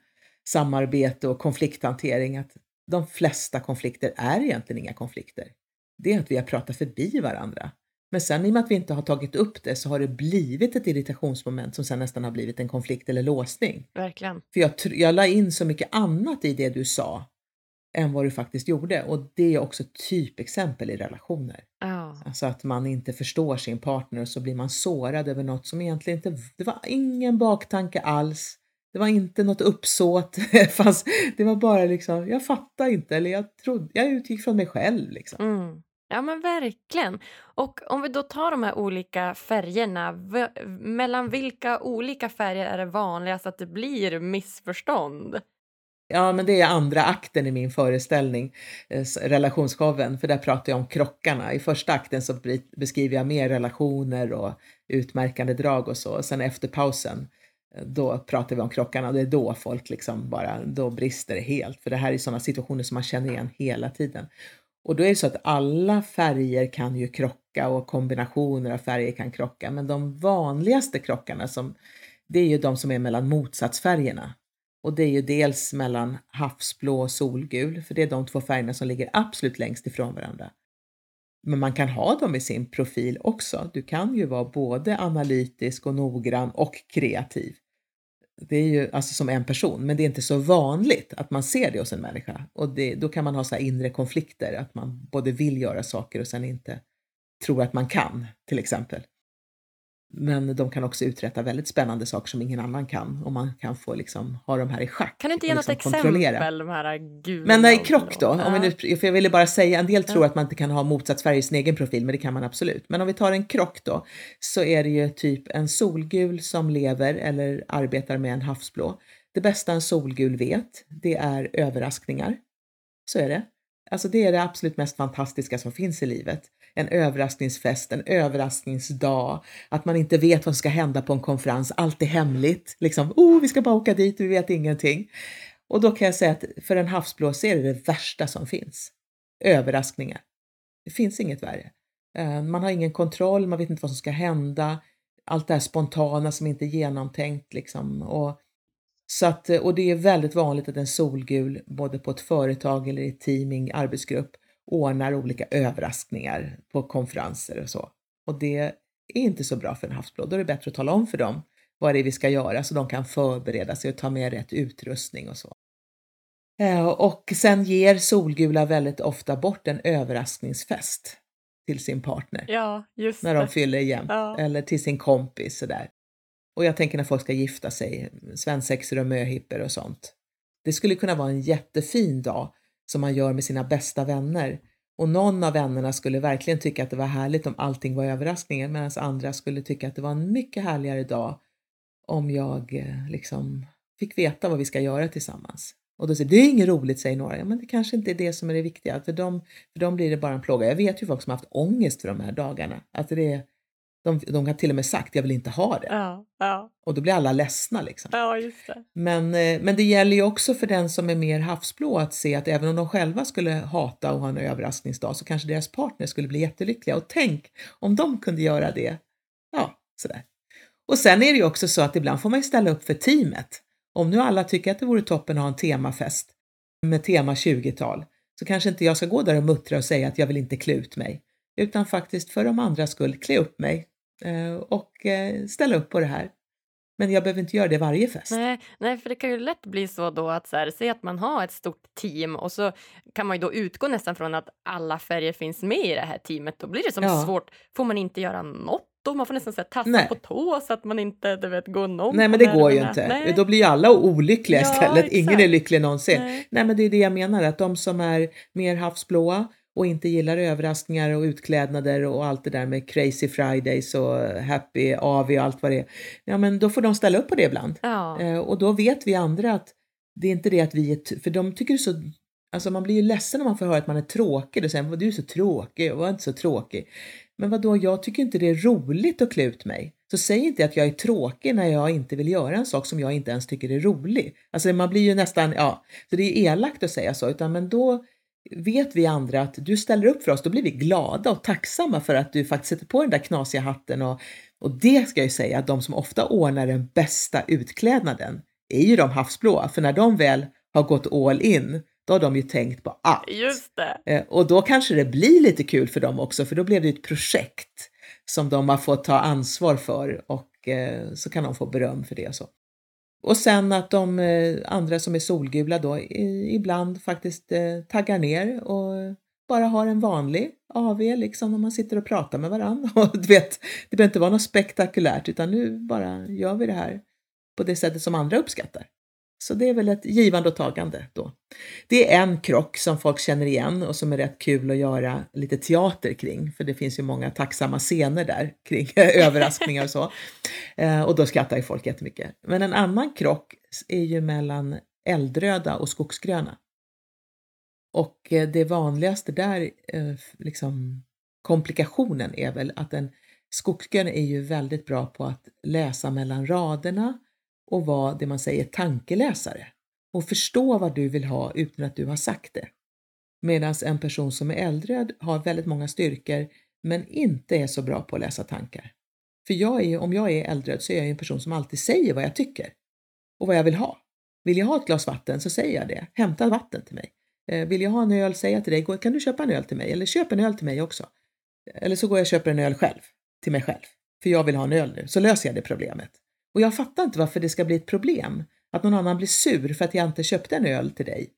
samarbete och konflikthantering, att de flesta konflikter är egentligen inga konflikter. Det är att vi har pratat förbi varandra. Men sen i och med att vi inte har tagit upp det så har det blivit ett irritationsmoment som sen nästan har blivit en konflikt eller låsning. Verkligen. För jag, jag la in så mycket annat i det du sa än vad du faktiskt gjorde. Och det är också ett typexempel i relationer. Ja. Alltså att man inte förstår sin partner och så blir man sårad över något som egentligen inte, det var ingen baktanke alls. Det var inte något uppsåt. Fast det var bara liksom, jag fattar inte eller jag trodde, jag utgick från mig själv liksom. Mm. Ja men verkligen. Och om vi då tar de här olika färgerna, mellan vilka olika färger är det vanligast att det blir missförstånd? Ja, men det är andra akten i min föreställning, eh, relationsshowen, för där pratar jag om krockarna. I första akten så beskriver jag mer relationer och utmärkande drag och så. Sen efter pausen, eh, då pratar vi om krockarna. Det är då folk liksom bara, då brister det helt. För det här är sådana situationer som man känner igen hela tiden. Och då är det så att alla färger kan ju krocka och kombinationer av färger kan krocka. Men de vanligaste krockarna, som, det är ju de som är mellan motsatsfärgerna. Och det är ju dels mellan havsblå och solgul, för det är de två färgerna som ligger absolut längst ifrån varandra. Men man kan ha dem i sin profil också. Du kan ju vara både analytisk och noggrann och kreativ. Det är ju alltså som en person, men det är inte så vanligt att man ser det hos en människa. Och det, då kan man ha så här inre konflikter, att man både vill göra saker och sen inte tror att man kan, till exempel. Men de kan också uträtta väldigt spännande saker som ingen annan kan och man kan få liksom ha de här i schack. Kan du inte ge något liksom exempel? kontrollera. De här gula Men nej, krock då, om vi nu, för jag ville bara säga, en del tror Ja. att man inte kan ha motsatsfärg i sin egen profil, men det kan man absolut. Men om vi tar en krock då, så är det ju typ en solgul som lever eller arbetar med en havsblå. Det bästa en solgul vet, det är överraskningar. Så är det. Alltså det är det absolut mest fantastiska som finns i livet. En överraskningsfest, en överraskningsdag, att man inte vet vad som ska hända på en konferens, allt är hemligt. Liksom, oh, vi ska bara åka dit, vi vet ingenting. Och då kan jag säga att för en havsblås är det det värsta som finns. Överraskningar. Det finns inget värre. Eh, man har ingen kontroll, man vet inte vad som ska hända. Allt det här spontana som inte är genomtänkt liksom. Och, så att, och det är väldigt vanligt att en solgul, både på ett företag eller i teaming, arbetsgrupp, ordnar olika överraskningar på konferenser och så. Och det är inte så bra för en havsblå. Då är det bättre att tala om för dem vad det är vi ska göra så de kan förbereda sig och ta med rätt utrustning och så. Eh, Och sen ger solgula väldigt ofta bort en överraskningsfest till sin partner Ja, när de fyller jämnt Ja. eller till sin kompis sådär. Och jag tänker när folk ska gifta sig, svensexor och möhippor och sånt. Det skulle kunna vara en jättefin dag som man gör med sina bästa vänner och någon av vännerna skulle verkligen tycka att det var härligt om allting var överraskningar medan andra skulle tycka att det var en mycket härligare dag om jag eh, liksom fick veta vad vi ska göra tillsammans. Och då säger det är inget roligt, säger några. Ja, men det kanske inte är det som är det viktiga. För dem, för dem blir det bara en plåga. Jag vet ju folk som har haft ångest för de här dagarna. Att det är, de, de har till och med sagt, jag vill inte ha det. Ja, ja, Och då blir alla ledsna liksom. ja, just det. Men, eh, men det gäller ju också för den som är mer havsblå att se att även om de själva skulle hata och ha en överraskningsdag så kanske deras partner skulle bli jättelyckliga. Och tänk om de kunde göra det. Ja, sådär. Och sen är det ju också så att ibland får man ju ställa upp för teamet. Om nu alla tycker att det vore toppen att ha en temafest med tema 20-tal så kanske inte jag ska gå där och muttra och säga att jag vill inte klä ut mig, utan faktiskt för de andras skull klä upp mig och eh, ställa upp på det här. Men jag behöver inte göra det varje fest. Nej, nej, för det kan ju lätt bli så då att så här, säg att man har ett stort team och så kan man ju då utgå nästan från att alla färger finns med i det här teamet. Då blir det som Ja. svårt. Får man inte göra något då? Man får nästan så här, tassa Nej. på tå så att man inte du vet, går någon Nej, men det går ju inte. Nej. Då blir ju alla olyckliga Ja, istället. Ingen är lycklig någonsin. Nej. Nej, men det är det jag menar, att de som är mer havsblåa och inte gillar överraskningar och utklädnader och allt det där med crazy fridays och happy AV och allt vad det är. Ja, men då får de ställa upp på det ibland. Ja. Eh, och då vet vi andra att det är inte det att vi är, för de tycker så, alltså man blir ju ledsen om man får höra att man är tråkig och säger du är så tråkig, var inte så tråkig. Men vad då? jag tycker inte det är roligt att klä ut mig. Så säg inte att jag är tråkig när jag inte vill göra en sak som jag inte ens tycker är rolig. Alltså man blir ju nästan, ja, så det är elakt att säga så, utan men då vet vi andra att du ställer upp för oss, då blir vi glada och tacksamma för att du faktiskt sätter på den där knasiga hatten och, och det ska jag ju säga att de som ofta ordnar den bästa utklädnaden är ju de havsblåa, för när de väl har gått all in, då har de ju tänkt på allt. Just det. Eh, Och då kanske det blir lite kul för dem också, för då blev det ett projekt som de har fått ta ansvar för och eh, så kan de få beröm för det. Och, så och sen att de eh, andra som är solgula då ibland faktiskt eh, taggar ner och bara har en vanlig AV liksom när man sitter och pratar med varandra. Och du vet, det behöver inte vara något spektakulärt utan nu bara gör vi det här på det sättet som andra uppskattar. Så det är väl ett givande och tagande då. Det är en krock som folk känner igen och som är rätt kul att göra lite teater kring, för det finns ju många tacksamma scener där kring överraskningar och så. Eh, och då skrattar ju folk jättemycket. Men en annan krock är ju mellan eldröda och skogsgröna. Och eh, det vanligaste där, eh, liksom komplikationen är väl att en skogsgrön är ju väldigt bra på att läsa mellan raderna och vara det man säger tankeläsare och förstå vad du vill ha utan att du har sagt det. Medan en person som är äldre har väldigt många styrkor men inte är så bra på att läsa tankar. För jag är, om jag är äldre så är jag en person som alltid säger vad jag tycker och vad jag vill ha. Vill jag ha ett glas vatten så säger jag det. Hämta vatten till mig. Eh, vill jag ha en öl säger jag till dig, kan du köpa en öl till mig? Eller köp en öl till mig också. Eller så går jag och köper en öl själv, till mig själv. För jag vill ha en öl nu, så löser jag det problemet. Och jag fattar inte varför det ska bli ett problem. Att någon annan blir sur för att jag inte köpte en öl till dig.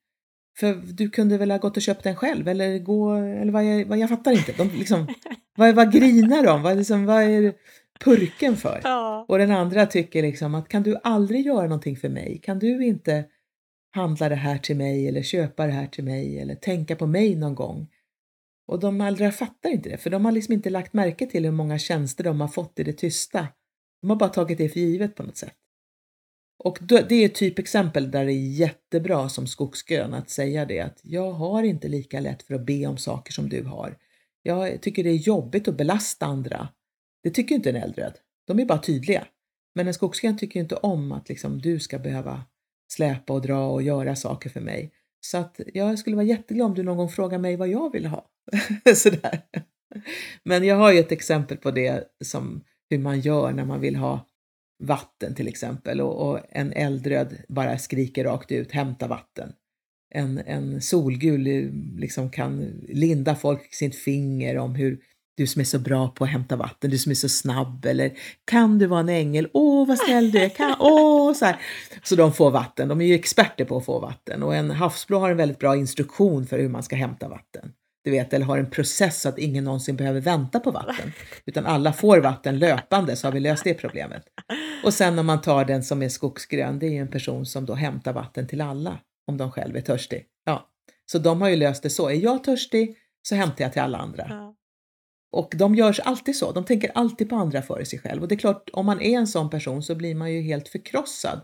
För du kunde väl ha gått och köpt den själv eller gå, eller vad jag, vad jag fattar inte. De liksom, vad, vad grinar de? Vad, liksom, vad är purken för? Ja. Och den andra tycker liksom att kan du aldrig göra någonting för mig? Kan du inte handla det här till mig eller köpa det här till mig eller tänka på mig någon gång? Och de andra fattar inte det, för de har liksom inte lagt märke till hur många tjänster de har fått i det tysta. De har bara tagit det för givet på något sätt. Och det är ett typexempel där det är jättebra som skogsgrön att säga det att jag har inte lika lätt för att be om saker som du har. Jag tycker det är jobbigt att belasta andra. Det tycker inte en eldröd. De är bara tydliga. Men en skogsgrön tycker inte om att liksom du ska behöva släpa och dra och göra saker för mig. Så att jag skulle vara jätteglad om du någon gång frågar mig vad jag vill ha. Sådär. Men jag har ju ett exempel på det som hur man gör när man vill ha vatten till exempel och, och en eldröd bara skriker rakt ut hämta vatten. En, en solgul eh, liksom kan linda folk sitt finger om hur du som är så bra på att hämta vatten, du som är så snabb eller kan du vara en ängel? Åh vad snäll du är! Kan, åh, så, här. så de får vatten, de är ju experter på att få vatten och en havsblå har en väldigt bra instruktion för hur man ska hämta vatten. Du vet, eller har en process så att ingen någonsin behöver vänta på vatten utan alla får vatten löpande så har vi löst det problemet. Och sen om man tar den som är skogsgrön, det är ju en person som då hämtar vatten till alla om de själv är törstig. Ja, så de har ju löst det så. Är jag törstig så hämtar jag till alla andra. Ja. Och de gör alltid så. De tänker alltid på andra före sig själv. Och det är klart, om man är en sån person så blir man ju helt förkrossad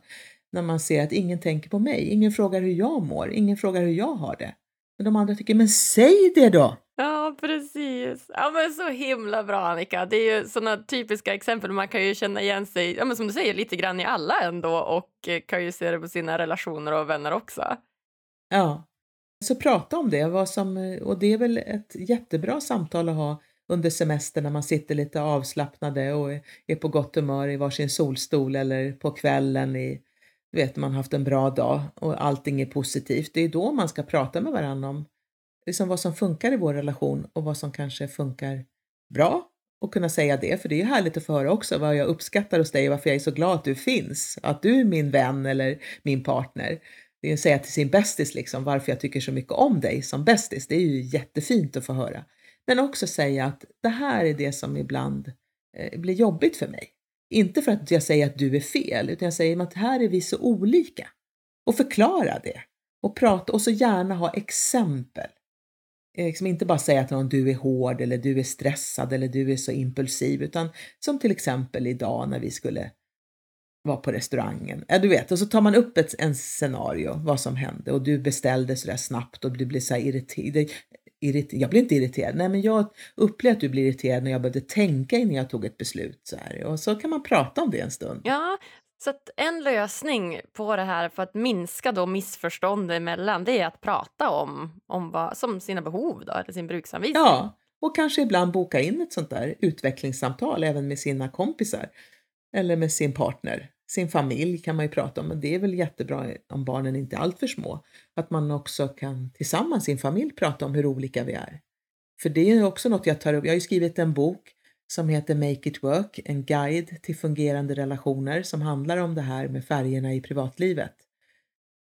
när man ser att ingen tänker på mig. Ingen frågar hur jag mår. Ingen frågar hur jag har det. Men de andra tycker, men säg det då! Ja, precis. Ja, men så himla bra, Annika. Det är ju såna typiska exempel. Man kan ju känna igen sig, ja, men som du säger, lite grann i alla ändå och eh, kan ju se det på sina relationer och vänner också. Ja, så prata om det. Vad som, och det är väl ett jättebra samtal att ha under semestern när man sitter lite avslappnade och är på gott humör i varsin solstol eller på kvällen i, vet, man haft en bra dag och allting är positivt. Det är då man ska prata med varandra om liksom vad som funkar i vår relation och vad som kanske funkar bra och kunna säga det, för det är ju härligt att få höra också vad jag uppskattar hos dig och varför jag är så glad att du finns, att du är min vän eller min partner. Det är att säga till sin bästis liksom varför jag tycker så mycket om dig som bästis. Det är ju jättefint att få höra. Men också säga att det här är det som ibland eh, blir jobbigt för mig. Inte för att jag säger att du är fel, utan jag säger att här är vi så olika. Och förklara det. Och prata och så gärna ha exempel. Eh, liksom inte bara säga att någon, du är hård eller du är stressad eller du är så impulsiv, utan som till exempel idag när vi skulle vara på restaurangen. Ja, du vet, och så tar man upp ett en scenario, vad som hände och du beställde sådär snabbt och du blev så här irriterad. Irriter jag blir inte irriterad, nej men jag upplevde att du blir irriterad när jag behövde tänka innan jag tog ett beslut. Så här. Och så kan man prata om det en stund. Ja, så en lösning på det här för att minska då missförstånd emellan det är att prata om, om vad, som sina behov då, eller sin bruksanvisning. Ja, och kanske ibland boka in ett sånt där utvecklingssamtal även med sina kompisar eller med sin partner. Sin familj kan man ju prata om, men det är väl jättebra om barnen inte är alltför små. Att man också kan tillsammans, sin familj, prata om hur olika vi är. För det är också något jag tar upp. Jag har ju skrivit en bok som heter Make it work, en guide till fungerande relationer som handlar om det här med färgerna i privatlivet.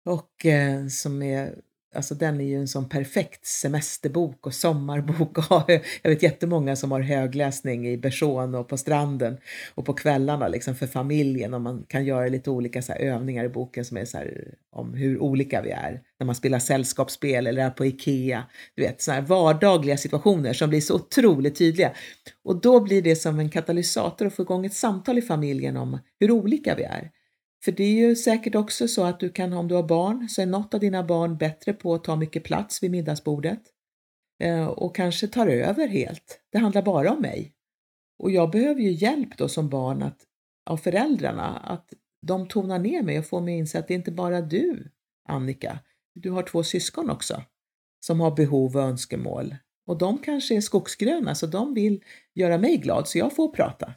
Och eh, som är Alltså den är ju en sån perfekt semesterbok och sommarbok. Jag vet jättemånga som har högläsning i Bersån och på stranden och på kvällarna liksom för familjen och man kan göra lite olika så övningar i boken som är så här, om hur olika vi är. När man spelar sällskapsspel eller är på Ikea. Du vet, så här vardagliga situationer som blir så otroligt tydliga. Och då blir det som en katalysator att få igång ett samtal i familjen om hur olika vi är. För det är ju säkert också så att du kan, om du har barn, så är något av dina barn bättre på att ta mycket plats vid middagsbordet eh, och kanske tar över helt. Det handlar bara om mig. Och jag behöver ju hjälp då som barn att, av föräldrarna, att de tonar ner mig och får mig att inse att det är inte bara du, Annika. Du har två syskon också som har behov och önskemål. Och de kanske är skogsgröna, så de vill göra mig glad, så jag får prata.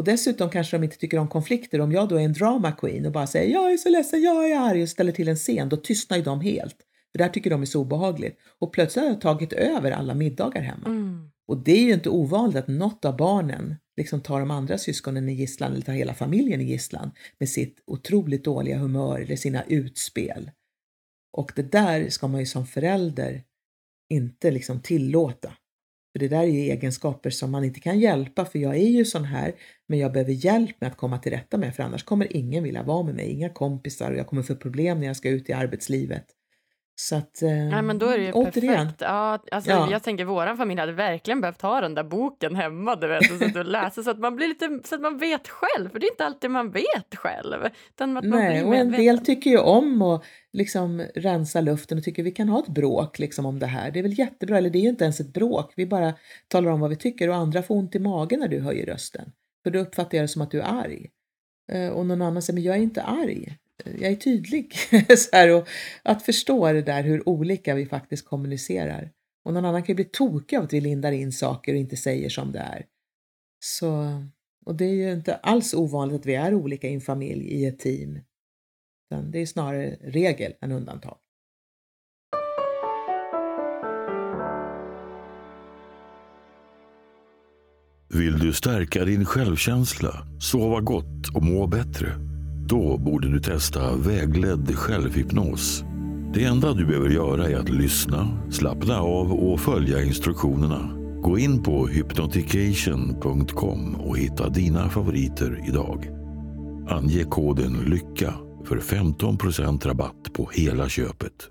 Och dessutom kanske de inte tycker om konflikter. Om jag då är en drama queen och bara säger jag är så ledsen, jag är arg och ställer till en scen, då tystnar ju de helt. För det här tycker de är så obehagligt. Och plötsligt har jag tagit över alla middagar hemma. Mm. Och det är ju inte ovanligt att något av barnen liksom tar de andra syskonen i gisslan eller tar hela familjen i gisslan med sitt otroligt dåliga humör eller sina utspel. Och det där ska man ju som förälder inte liksom tillåta. För det där är ju egenskaper som man inte kan hjälpa för jag är ju sån här men jag behöver hjälp med att komma till rätta med för annars kommer ingen vilja vara med mig, inga kompisar och jag kommer få problem när jag ska ut i arbetslivet. Så att, eh, Nej, men då är det ju återigen. perfekt. Ja, alltså, ja. Jag tänker våran familj hade verkligen behövt ha den där boken hemma du vet, och, så att läsa så att man blir lite så att man vet själv, för det är inte alltid man vet själv. Utan att Nej, och en del tycker ju om att liksom rensa luften och tycker vi kan ha ett bråk liksom om det här. Det är väl jättebra, eller det är ju inte ens ett bråk, vi bara talar om vad vi tycker och andra får ont i magen när du höjer rösten. För då uppfattar jag det som att du är arg. Eh, och någon annan säger, men jag är inte arg jag är tydlig. så här, och att förstå det där hur olika vi faktiskt kommunicerar. Och någon annan kan ju bli tokig av att vi lindar in saker och inte säger som det är. Så, och det är ju inte alls ovanligt att vi är olika i en familj, i ett team. Det är snarare regel än undantag. Vill du stärka din självkänsla, sova gott och må bättre? Då borde du testa vägledd självhypnos. Det enda du behöver göra är att lyssna, slappna av och följa instruktionerna. Gå in på hypnotication.com och hitta dina favoriter idag. Ange koden LYCKA för 15% rabatt på hela köpet.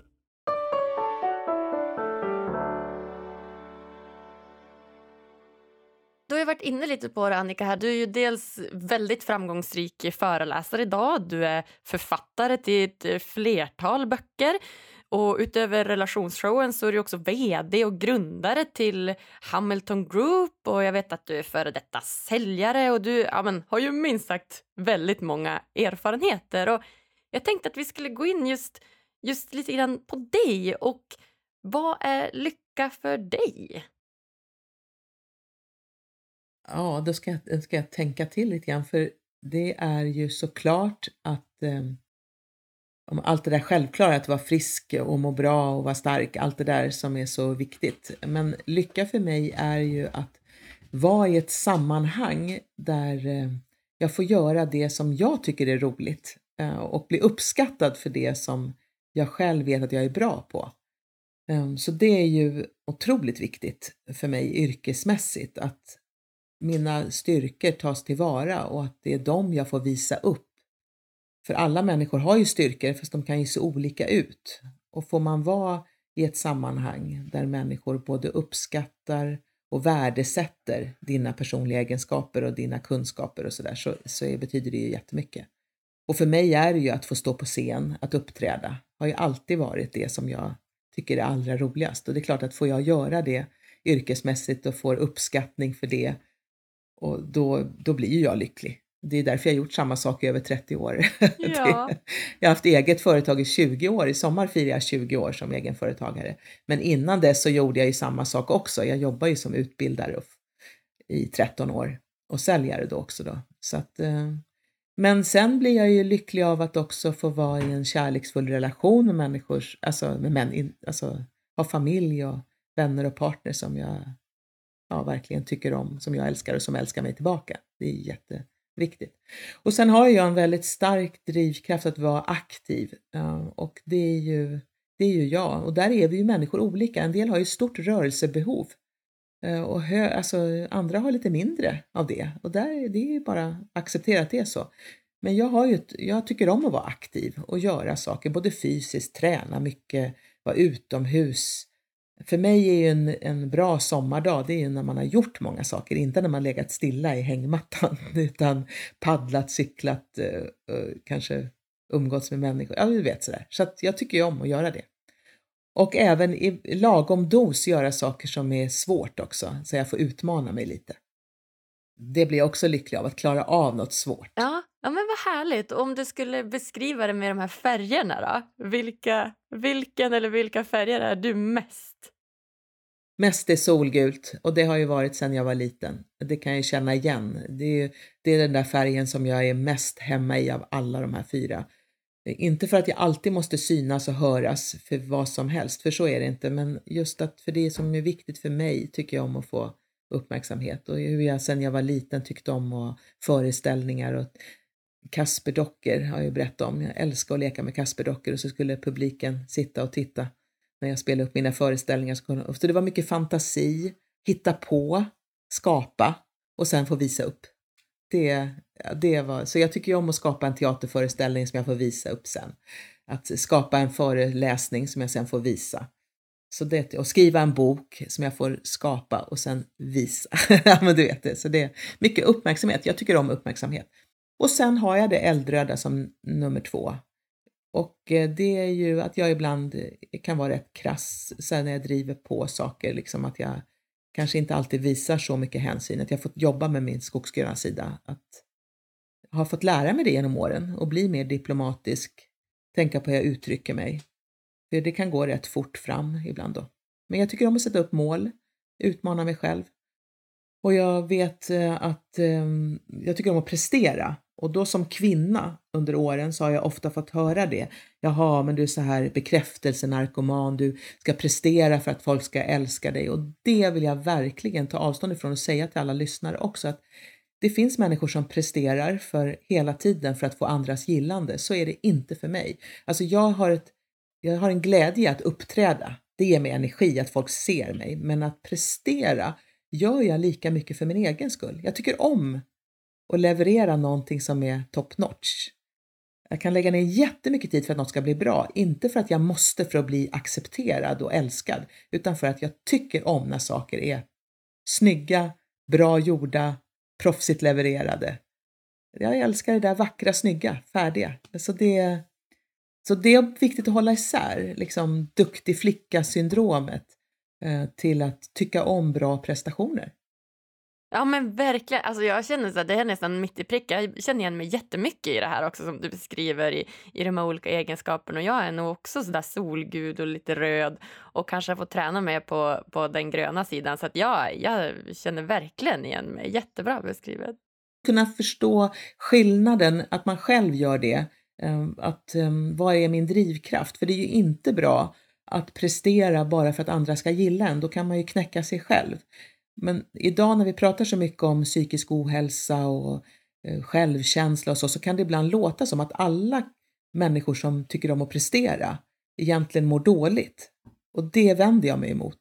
Du har varit inne lite på det, Annika. Här. Du är ju dels väldigt framgångsrik föreläsare idag. Du är författare till ett eh, flertal böcker. Och utöver relationsshowen så är du också vd och grundare till Hamilton Group och jag vet att du är före detta säljare och du ja, men, har ju minst sagt väldigt många erfarenheter. Och jag tänkte att vi skulle gå in just, just lite grann på dig och vad är lycka för dig? Ja, då ska jag, ska jag tänka till lite grann för det är ju såklart att eh, om allt det där självklara, att vara frisk och må bra och vara stark, allt det där som är så viktigt. Men lycka för mig är ju att vara i ett sammanhang där eh, jag får göra det som jag tycker är roligt eh, och bli uppskattad för det som jag själv vet att jag är bra på. Ehm, så det är ju otroligt viktigt för mig yrkesmässigt att mina styrkor tas tillvara och att det är dem jag får visa upp. För alla människor har ju styrkor fast de kan ju se olika ut. Och får man vara i ett sammanhang där människor både uppskattar och värdesätter dina personliga egenskaper och dina kunskaper och sådär så, så betyder det ju jättemycket. Och för mig är det ju att få stå på scen, att uppträda, har ju alltid varit det som jag tycker är allra roligast. Och det är klart att får jag göra det yrkesmässigt och får uppskattning för det, och då, då blir ju jag lycklig. Det är därför jag har gjort samma sak i över 30 år. Ja. jag har haft eget företag i 20 år. I sommar firar jag 20 år som egenföretagare. Men innan dess så gjorde jag ju samma sak också. Jag jobbar ju som utbildare i 13 år och säljare då också. Då. Så att, eh, men sen blir jag ju lycklig av att också få vara i en kärleksfull relation med människor, alltså, med män, alltså ha familj och vänner och partner som jag ja, verkligen tycker om, som jag älskar och som älskar mig tillbaka. Det är jätteviktigt. Och sen har jag en väldigt stark drivkraft att vara aktiv eh, och det är ju, det är ju jag. Och där är vi ju människor olika. En del har ju stort rörelsebehov eh, och hö, alltså, andra har lite mindre av det. Och där, det är ju bara att acceptera att det är så. Men jag, har ju, jag tycker om att vara aktiv och göra saker, både fysiskt, träna mycket, vara utomhus, för mig är ju en, en bra sommardag, det är ju när man har gjort många saker, inte när man legat stilla i hängmattan, utan paddlat, cyklat, eh, eh, kanske umgåtts med människor, ja du vet sådär. Så att jag tycker ju om att göra det. Och även i lagom dos göra saker som är svårt också, så jag får utmana mig lite. Det blir jag också lycklig av, att klara av något svårt. Ja, ja men vad härligt. Om du skulle beskriva det med de här färgerna då? Vilka, vilken eller vilka färger är du mest? Mest är solgult och det har ju varit sedan jag var liten. Det kan jag känna igen. Det är, det är den där färgen som jag är mest hemma i av alla de här fyra. Inte för att jag alltid måste synas och höras för vad som helst, för så är det inte, men just att för det som är viktigt för mig tycker jag om att få uppmärksamhet och hur jag sedan jag var liten tyckte om och föreställningar och Kasperdockor har jag ju berättat om. Jag älskar att leka med Kasperdockor och så skulle publiken sitta och titta när jag spelade upp mina föreställningar. Så det var mycket fantasi, hitta på, skapa och sen få visa upp. Det, det var, så jag tycker ju om att skapa en teaterföreställning som jag får visa upp sen. Att skapa en föreläsning som jag sen får visa. Så det, och skriva en bok som jag får skapa och sen visa. men du vet det. Så det är mycket uppmärksamhet. Jag tycker om uppmärksamhet. Och sen har jag det eldröda som nummer två. Och eh, det är ju att jag ibland eh, kan vara rätt krass sen när jag driver på saker, liksom att jag kanske inte alltid visar så mycket hänsyn, att jag fått jobba med min skogsgröna sida, att jag har fått lära mig det genom åren och bli mer diplomatisk, tänka på hur jag uttrycker mig. För det kan gå rätt fort fram ibland då. Men jag tycker om att sätta upp mål, utmana mig själv. Och jag vet eh, att ehm, jag tycker om att prestera och då som kvinna under åren så har jag ofta fått höra det. Jaha, men du är så här bekräftelsenarkoman, du ska prestera för att folk ska älska dig. Och det vill jag verkligen ta avstånd ifrån och säga till alla lyssnare också att det finns människor som presterar för hela tiden för att få andras gillande. Så är det inte för mig. Alltså jag har, ett, jag har en glädje att uppträda. Det ger mig energi att folk ser mig. Men att prestera gör jag lika mycket för min egen skull. Jag tycker om och leverera någonting som är top notch. Jag kan lägga ner jättemycket tid för att något ska bli bra, inte för att jag måste för att bli accepterad och älskad, utan för att jag tycker om när saker är snygga, bra gjorda, proffsigt levererade. Jag älskar det där vackra, snygga, färdiga. Så det, så det är viktigt att hålla isär, liksom duktig flicka-syndromet eh, till att tycka om bra prestationer. Ja men verkligen, alltså jag känner att det är nästan mitt i prick. Jag känner igen mig jättemycket i det här också som du beskriver i, i de här olika egenskaperna. Och jag är nog också sådär solgud och lite röd och kanske får träna mig på, på den gröna sidan. Så att ja, jag känner verkligen igen mig. Jättebra beskrivet. Kunna förstå skillnaden, att man själv gör det eh, att, eh, vad är min drivkraft? För det är ju inte bra att prestera bara för att andra ska gilla en. Då kan man ju knäcka sig själv. Men idag när vi pratar så mycket om psykisk ohälsa och eh, självkänsla och så, så kan det ibland låta som att alla människor som tycker om att prestera egentligen mår dåligt. Och det vänder jag mig emot.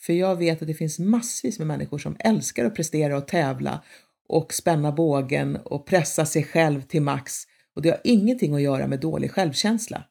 För jag vet att det finns massvis med människor som älskar att prestera och tävla och spänna bågen och pressa sig själv till max. Och det har ingenting att göra med dålig självkänsla,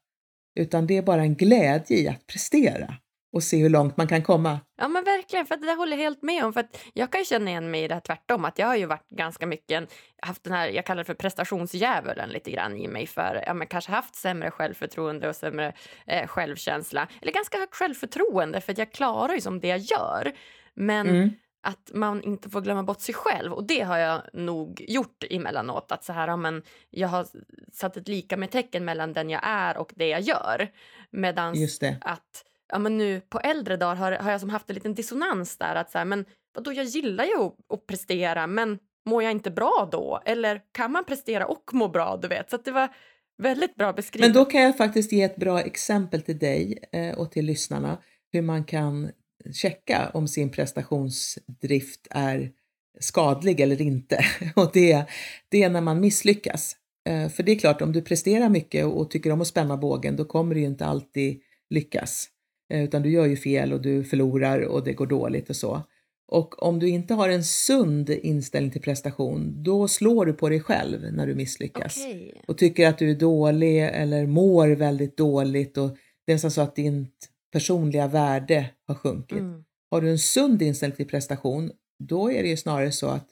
utan det är bara en glädje i att prestera och se hur långt man kan komma. Ja men verkligen, för det håller jag helt med om. För att jag kan känna igen mig i det här tvärtom. Att jag har ju varit ganska mycket, haft den här, jag kallar det för prestationsdjävulen lite grann i mig. För ja, men kanske haft sämre självförtroende och sämre eh, självkänsla. Eller ganska högt självförtroende för jag klarar ju som det jag gör. Men mm. att man inte får glömma bort sig själv. Och det har jag nog gjort emellanåt. Att så här, ja, men jag har satt ett lika med tecken mellan den jag är och det jag gör. Medan att ja, men nu på äldre dagar har, har jag som haft en liten dissonans där. att så här, men vadå, Jag gillar ju att, att, prestera, men mår jag inte bra då? Eller kan man prestera och må bra? du vet? Så det var väldigt bra beskrivet. Men då kan jag faktiskt ge ett bra exempel till dig eh, och till lyssnarna hur man kan checka om sin prestationsdrift är skadlig eller inte. Och det, det är när man misslyckas. Eh, för det är klart, om du presterar mycket och tycker om att spänna bågen, då kommer du ju inte alltid lyckas. Eh, utan du gör ju fel och du förlorar och det går dåligt och så. Och om du inte har en sund inställning till prestation, då slår du på dig själv när du misslyckas. Okay. Och tycker att du är dålig eller mår väldigt dåligt och det är nästan så att ditt personliga värde har sjunkit. Mm. Har du en sund inställning till prestation, då är det ju snarare så att,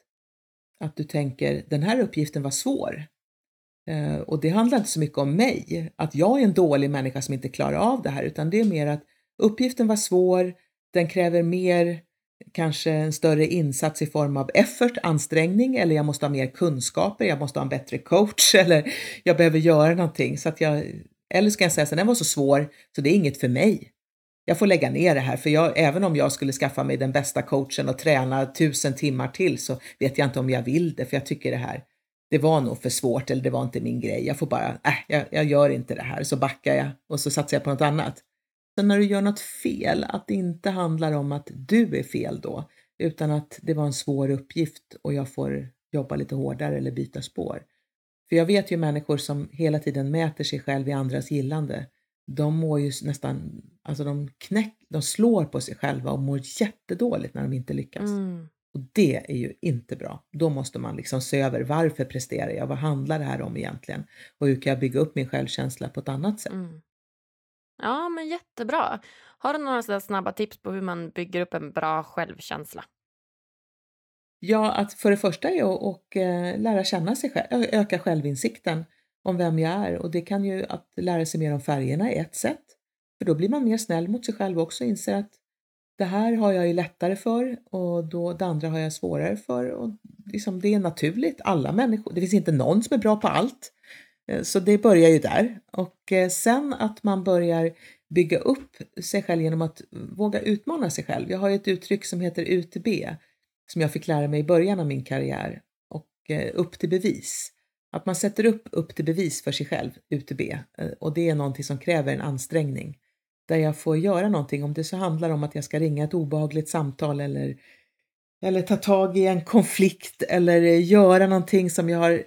att du tänker den här uppgiften var svår. Eh, och det handlar inte så mycket om mig, att jag är en dålig människa som inte klarar av det här, utan det är mer att Uppgiften var svår, den kräver mer, kanske en större insats i form av effort, ansträngning eller jag måste ha mer kunskaper, jag måste ha en bättre coach eller jag behöver göra någonting. Så att jag, eller ska jag säga så den var så svår så det är inget för mig. Jag får lägga ner det här för jag, även om jag skulle skaffa mig den bästa coachen och träna tusen timmar till så vet jag inte om jag vill det för jag tycker det här det var nog för svårt eller det var inte min grej. Jag får bara, äh, jag, jag gör inte det här. Så backar jag och så satsar jag på något annat. Så när du gör något fel, att det inte handlar om att du är fel då, utan att det var en svår uppgift och jag får jobba lite hårdare eller byta spår. För jag vet ju människor som hela tiden mäter sig själv i andras gillande. De mår ju nästan, alltså de knäck, de slår på sig själva och mår jättedåligt när de inte lyckas. Mm. Och det är ju inte bra. Då måste man liksom se över varför presterar jag? Vad handlar det här om egentligen? Och hur kan jag bygga upp min självkänsla på ett annat sätt? Mm. Ja, men jättebra. Har du några snabba tips på hur man bygger upp en bra självkänsla? Ja, att för det första är att och, eh, lära känna sig själv, öka självinsikten om vem jag är och det kan ju att lära sig mer om färgerna är ett sätt. För då blir man mer snäll mot sig själv också och inser att det här har jag ju lättare för och då, det andra har jag svårare för. Och liksom, det är naturligt, alla människor, det finns inte någon som är bra på allt. Eh, så det börjar ju där. Och eh, sen att man börjar bygga upp sig själv genom att våga utmana sig själv. Jag har ju ett uttryck som heter UTB som jag fick lära mig i början av min karriär och eh, upp till bevis. Att man sätter upp upp till bevis för sig själv, UTB, och det är någonting som kräver en ansträngning. Där jag får göra någonting, om det så handlar om att jag ska ringa ett obehagligt samtal eller, eller ta tag i en konflikt eller göra någonting som jag har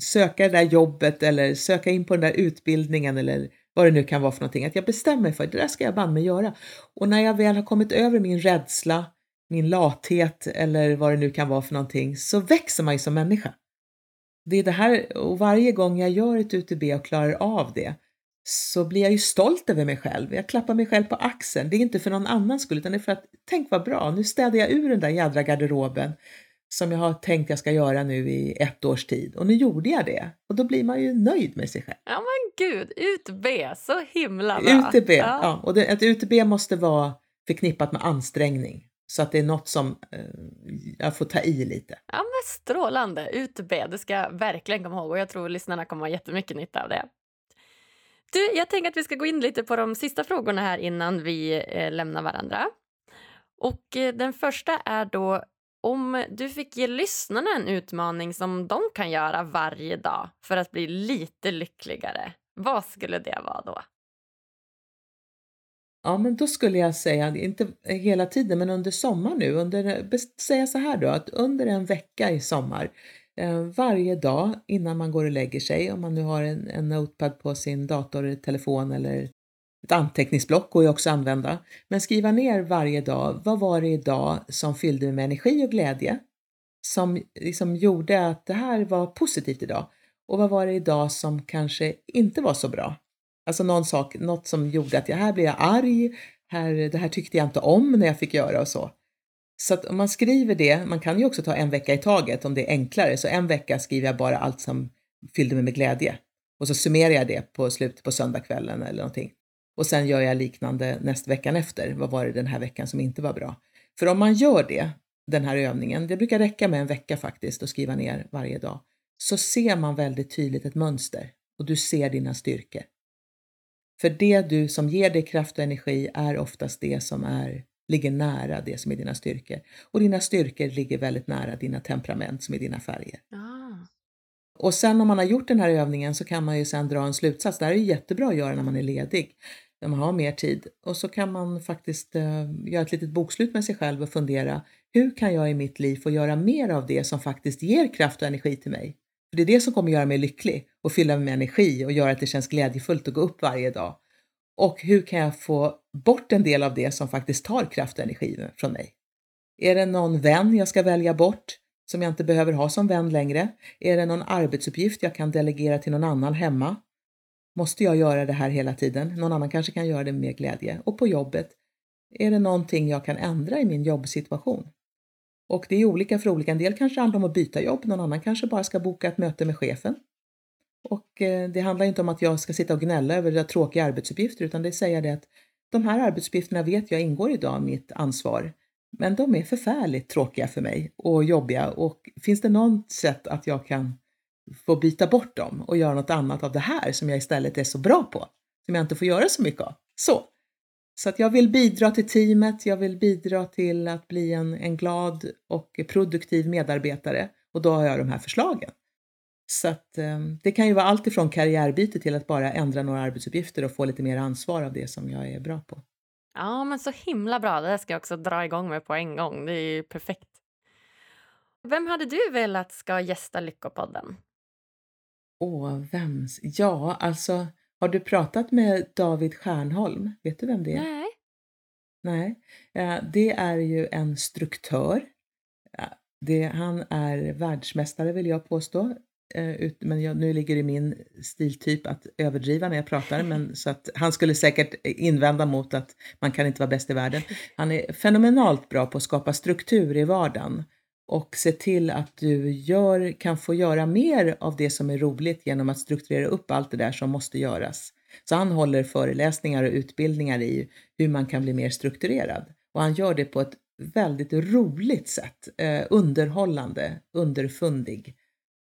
söka det där jobbet eller söka in på den där utbildningen eller vad det nu kan vara för någonting. Att jag bestämmer mig för att det där ska jag banne mig göra. Och när jag väl har kommit över min rädsla, min lathet eller vad det nu kan vara för någonting så växer man ju som människa. Det är det här och varje gång jag gör ett UTB och klarar av det så blir jag ju stolt över mig själv. Jag klappar mig själv på axeln. Det är inte för någon annans skull utan det är för att tänk vad bra, nu städar jag ur den där jädra garderoben som jag har tänkt jag ska göra nu i ett års tid. Och nu gjorde jag det. Och då blir man ju nöjd med sig själv. Ja men gud, UTB, så himla bra. UTB, ja. ja. Och det, ett UTB måste vara förknippat med ansträngning. Så att det är något som eh, jag får ta i lite. Ja men strålande, UTB, det ska jag verkligen komma ihåg. Och jag tror lyssnarna kommer ha jättemycket nytta av det. Du, jag tänker att vi ska gå in lite på de sista frågorna här innan vi eh, lämnar varandra. Och eh, den första är då om du fick ge lyssnarna en utmaning som de kan göra varje dag för att bli lite lyckligare, vad skulle det vara då? Ja, men då skulle jag säga, inte hela tiden, men under sommar nu, under, säga så här då, att under en vecka i sommar, eh, varje dag innan man går och lägger sig, om man nu har en, en notepad på sin dator, telefon eller ett anteckningsblock går ju också att använda, men skriva ner varje dag, vad var det idag som fyllde mig med energi och glädje? Som liksom gjorde att det här var positivt idag. Och vad var det idag som kanske inte var så bra? Alltså någon sak, något som gjorde att jag, här blev jag arg, här, det här tyckte jag inte om när jag fick göra och så. Så att om man skriver det, man kan ju också ta en vecka i taget om det är enklare, så en vecka skriver jag bara allt som fyllde mig med glädje. Och så summerar jag det på slutet på söndagskvällen eller någonting. Och sen gör jag liknande nästa veckan efter. Vad var det den här veckan som inte var bra? För om man gör det, den här övningen, det brukar räcka med en vecka faktiskt och skriva ner varje dag, så ser man väldigt tydligt ett mönster och du ser dina styrkor. För det du som ger dig kraft och energi är oftast det som är, ligger nära det som är dina styrkor. Och dina styrkor ligger väldigt nära dina temperament som är dina färger. Ah. Och sen om man har gjort den här övningen så kan man ju sen dra en slutsats. Det här är jättebra att göra när man är ledig, när man har mer tid. Och så kan man faktiskt eh, göra ett litet bokslut med sig själv och fundera hur kan jag i mitt liv få göra mer av det som faktiskt ger kraft och energi till mig? För det är det som kommer göra mig lycklig och fylla mig med energi och göra att det känns glädjefullt att gå upp varje dag. Och hur kan jag få bort en del av det som faktiskt tar kraft och energi från mig? Är det någon vän jag ska välja bort som jag inte behöver ha som vän längre? Är det någon arbetsuppgift jag kan delegera till någon annan hemma? Måste jag göra det här hela tiden? Någon annan kanske kan göra det med glädje. Och på jobbet, är det någonting jag kan ändra i min jobbsituation? Och det är olika för olika. En del kanske handlar om att byta jobb, någon annan kanske bara ska boka ett möte med chefen. Och eh, det handlar inte om att jag ska sitta och gnälla över det tråkiga arbetsuppgifter, utan det säger det att de här arbetsuppgifterna vet jag ingår idag i mitt ansvar. Men de är förfärligt tråkiga för mig och jobbiga och finns det något sätt att jag kan få byta bort dem och göra något annat av det här som jag istället är så bra på, som jag inte får göra så mycket av. Så, så att jag vill bidra till teamet, jag vill bidra till att bli en, en glad och produktiv medarbetare och då har jag de här förslagen. Så att, eh, det kan ju vara allt ifrån karriärbyte till att bara ändra några arbetsuppgifter och få lite mer ansvar av det som jag är bra på. Ja, men så himla bra. Det ska jag också dra igång med på en gång. Det är ju perfekt. Vem hade du velat ska gästa Lyckopodden? Åh, vems? Ja, alltså har du pratat med David Stjärnholm? Vet du vem det är? Nej. Nej. Det är ju en struktör. Det, han är världsmästare vill jag påstå. Eh, men jag, nu ligger det i min stiltyp att överdriva när jag pratar, men så att han skulle säkert invända mot att man kan inte vara bäst i världen. Han är fenomenalt bra på att skapa struktur i vardagen och se till att du gör, kan få göra mer av det som är roligt genom att strukturera upp allt det där som måste göras. Så han håller föreläsningar och utbildningar i hur man kan bli mer strukturerad. Och han gör det på ett väldigt roligt sätt, eh, underhållande, underfundig.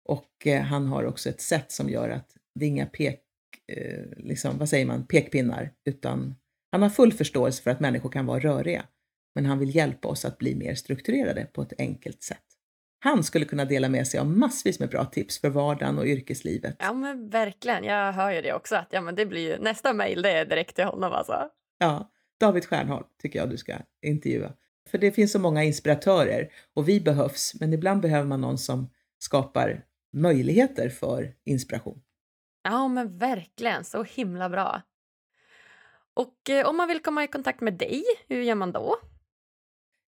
Och eh, han har också ett sätt som gör att det är inga pek, eh, liksom, vad säger man, pekpinnar, utan han har full förståelse för att människor kan vara röriga men han vill hjälpa oss att bli mer strukturerade på ett enkelt sätt. Han skulle kunna dela med sig av massvis med bra tips för vardagen och yrkeslivet. Ja men verkligen, jag hör ju det också. Att, ja, men det blir nästa mejl det är direkt till honom alltså. Ja, David Stjernholm tycker jag du ska intervjua. För det finns så många inspiratörer och vi behövs, men ibland behöver man någon som skapar möjligheter för inspiration. Ja men verkligen, så himla bra. Och eh, om man vill komma i kontakt med dig, hur gör man då?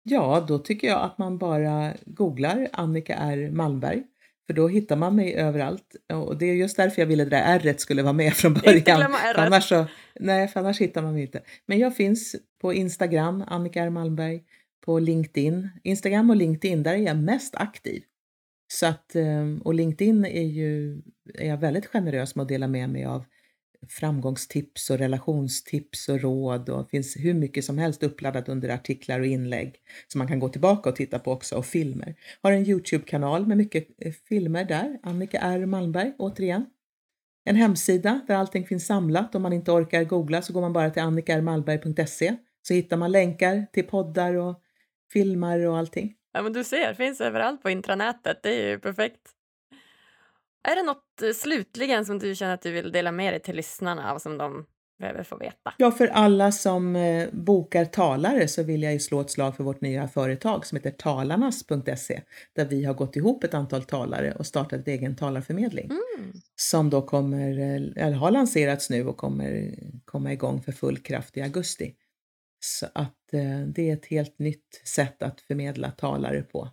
Ja, då tycker jag att man bara googlar Annika R Malmberg. För då hittar man mig överallt. Och det är just därför jag ville att det där R skulle vara med från början. Inte glömma annars, så, nej, för annars hittar man mig inte. Men jag finns på Instagram, Annika R Malmberg, på LinkedIn. Instagram och LinkedIn, där är jag mest aktiv. Så att, ehm, och LinkedIn är ju är jag väldigt generös med att dela med mig av framgångstips och relationstips och råd och det finns hur mycket som helst uppladdat under artiklar och inlägg som man kan gå tillbaka och titta på också och filmer. Har en Youtube-kanal med mycket eh, filmer där, Annika R Malmberg återigen. En hemsida där allting finns samlat. Om man inte orkar googla så går man bara till annikarmalmberg.se så hittar man länkar till poddar och filmer och allting. Ja, men du ser, finns överallt på intranätet. Det är ju perfekt. Är det något eh, slutligen som du känner att du vill dela med dig till lyssnarna av som de behöver få veta? Ja, för alla som eh, bokar talare så vill jag ju slå ett slag för vårt nya företag som heter talarnas.se där vi har gått ihop ett antal talare och startat ett egen talarförmedling Mm. som då kommer, eh, eller har lanserats nu och kommer komma igång för full kraft i augusti. Så att eh, det är ett helt nytt sätt att förmedla talare på.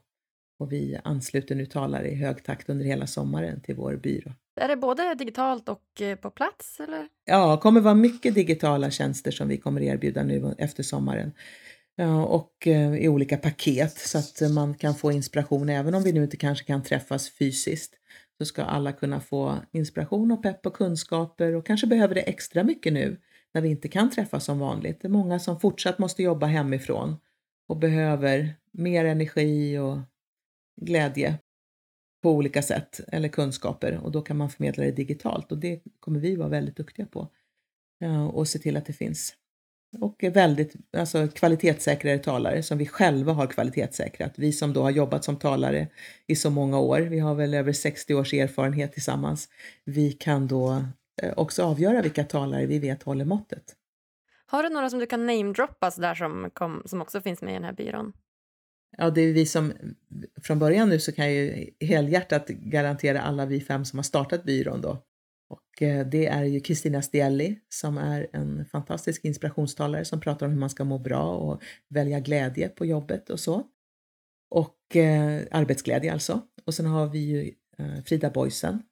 Och vi ansluter nu talare i hög takt under hela sommaren till vår byrå. Är det både digitalt och eh, på plats? Eller? Ja, det kommer vara mycket digitala tjänster som vi kommer erbjuda nu efter sommaren. Och eh, i olika paket så att man kan få inspiration även om vi nu inte kanske kan träffas fysiskt. Så ska alla kunna få inspiration och pepp och kunskaper och kanske behöver det extra mycket nu när vi inte kan träffas som vanligt. Det är många som fortsatt måste jobba hemifrån och behöver mer energi och glädje på olika sätt eller kunskaper och då kan man förmedla det digitalt och det kommer vi vara väldigt duktiga på eh, och se till att det finns. Och väldigt alltså, kvalitetssäkrare talare som vi själva har kvalitetssäkrat. Vi som då har jobbat som talare i så många år, vi har väl över 60 års erfarenhet tillsammans. Vi kan då eh, också avgöra vilka talare vi vet håller måttet. Har du några som du kan namedroppa där som, kom, som också finns med i den här byrån? Ja, det är vi som från början nu så kan jag ju helhjärtat garantera alla vi fem som har startat byrån då. Och eh, det är ju Kristina Stielli som är en fantastisk inspirationstalare som pratar om hur man ska må bra och välja glädje på jobbet och så. Och eh, arbetsglädje alltså. Och sen har vi ju eh, Frida Boysen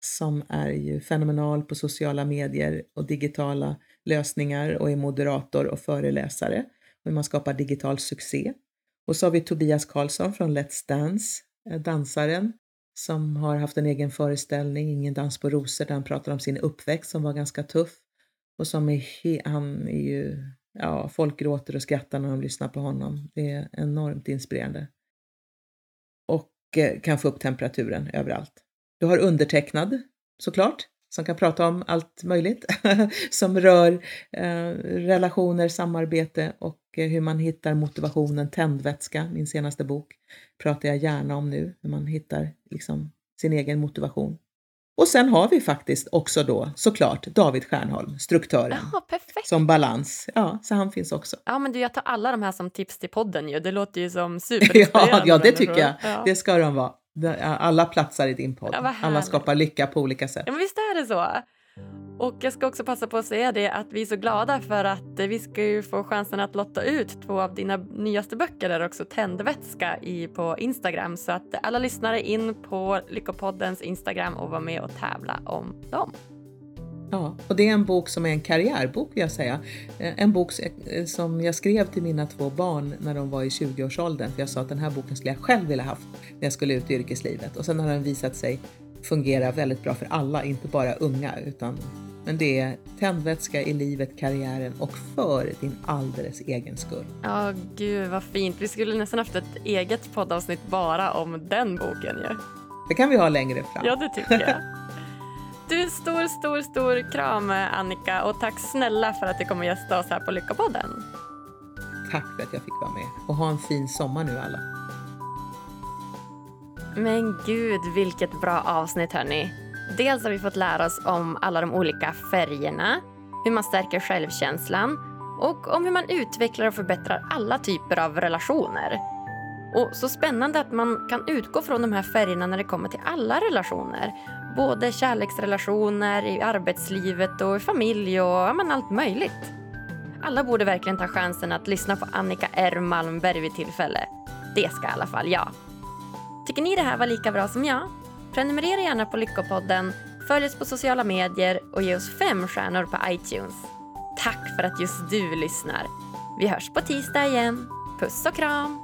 som är ju fenomenal på sociala medier och digitala lösningar och är moderator och föreläsare hur man skapar digital succé. Och så har vi Tobias Karlsson från Let's Dance, eh, dansaren som har haft en egen föreställning, Ingen dans på rosor, där han pratar om sin uppväxt som var ganska tuff. Och som är, han är ju, ja, folk gråter och skrattar när de lyssnar på honom. Det är enormt inspirerande. Och eh, kan få upp temperaturen överallt. Du har undertecknad, såklart, som kan prata om allt möjligt som rör eh, relationer, samarbete och eh, hur man hittar motivationen. Tändvätska, min senaste bok, pratar jag gärna om nu, hur man hittar liksom, sin egen motivation. Och sen har vi faktiskt också då såklart David Stjernholm, struktören, Ja, perfekt. som balans. Ja, så han finns också. Ja, men du, jag tar alla de här som tips till podden ju. Det låter ju som superinspirerande Ja, ja, det tycker jag. Ja. Det ska de vara. Alla platsar i din podd. Ja, Alla skapar lycka på olika sätt. Ja, men visst är det så. Och jag ska också passa på att säga det att vi är så glada för att vi ska ju få chansen att lotta ut två av dina nyaste böcker där också tändvätska i, på Instagram. Så att alla lyssnare in på Lyckopoddens Instagram och var med och tävla om dem. Ja, och det är en bok som är en karriärbok vill jag säga. Eh, En bok s- som jag skrev till mina två barn när de var i 20-årsåldern. För jag sa att den här boken skulle jag själv vilja haft när jag skulle ut i yrkeslivet. Och sen har den visat sig fungera väldigt bra för alla, inte bara unga. Utan, men det är tändvätska i livet, karriären och för din alldeles egen skull. Ja, gud vad fint. Vi skulle nästan haft ett eget poddavsnitt bara om den boken ju. Det kan vi ha längre fram. Ja, det tycker jag. Du, stor, stor, stor kram Annika och tack snälla för att du kommer gästa oss här på Lyckopodden. Tack för att jag fick vara med. Och ha en fin sommar nu alla. Men gud, vilket bra avsnitt hörni. Dels har vi fått lära oss om alla de olika färgerna, hur man stärker självkänslan och om hur man utvecklar och förbättrar alla typer av relationer. Och så spännande att man kan utgå från de här färgerna när det kommer till alla relationer. Både kärleksrelationer, i arbetslivet och i familj och ja, men allt möjligt. Alla borde verkligen ta chansen att lyssna på Annika R Malmberg vid tillfälle. Det ska i alla fall jag. Tycker ni det här var lika bra som jag? Prenumerera gärna på Lyckopodden, följ oss på sociala medier och ge oss fem stjärnor på iTunes. Tack för att just du lyssnar. Vi hörs på tisdag igen. Puss och kram!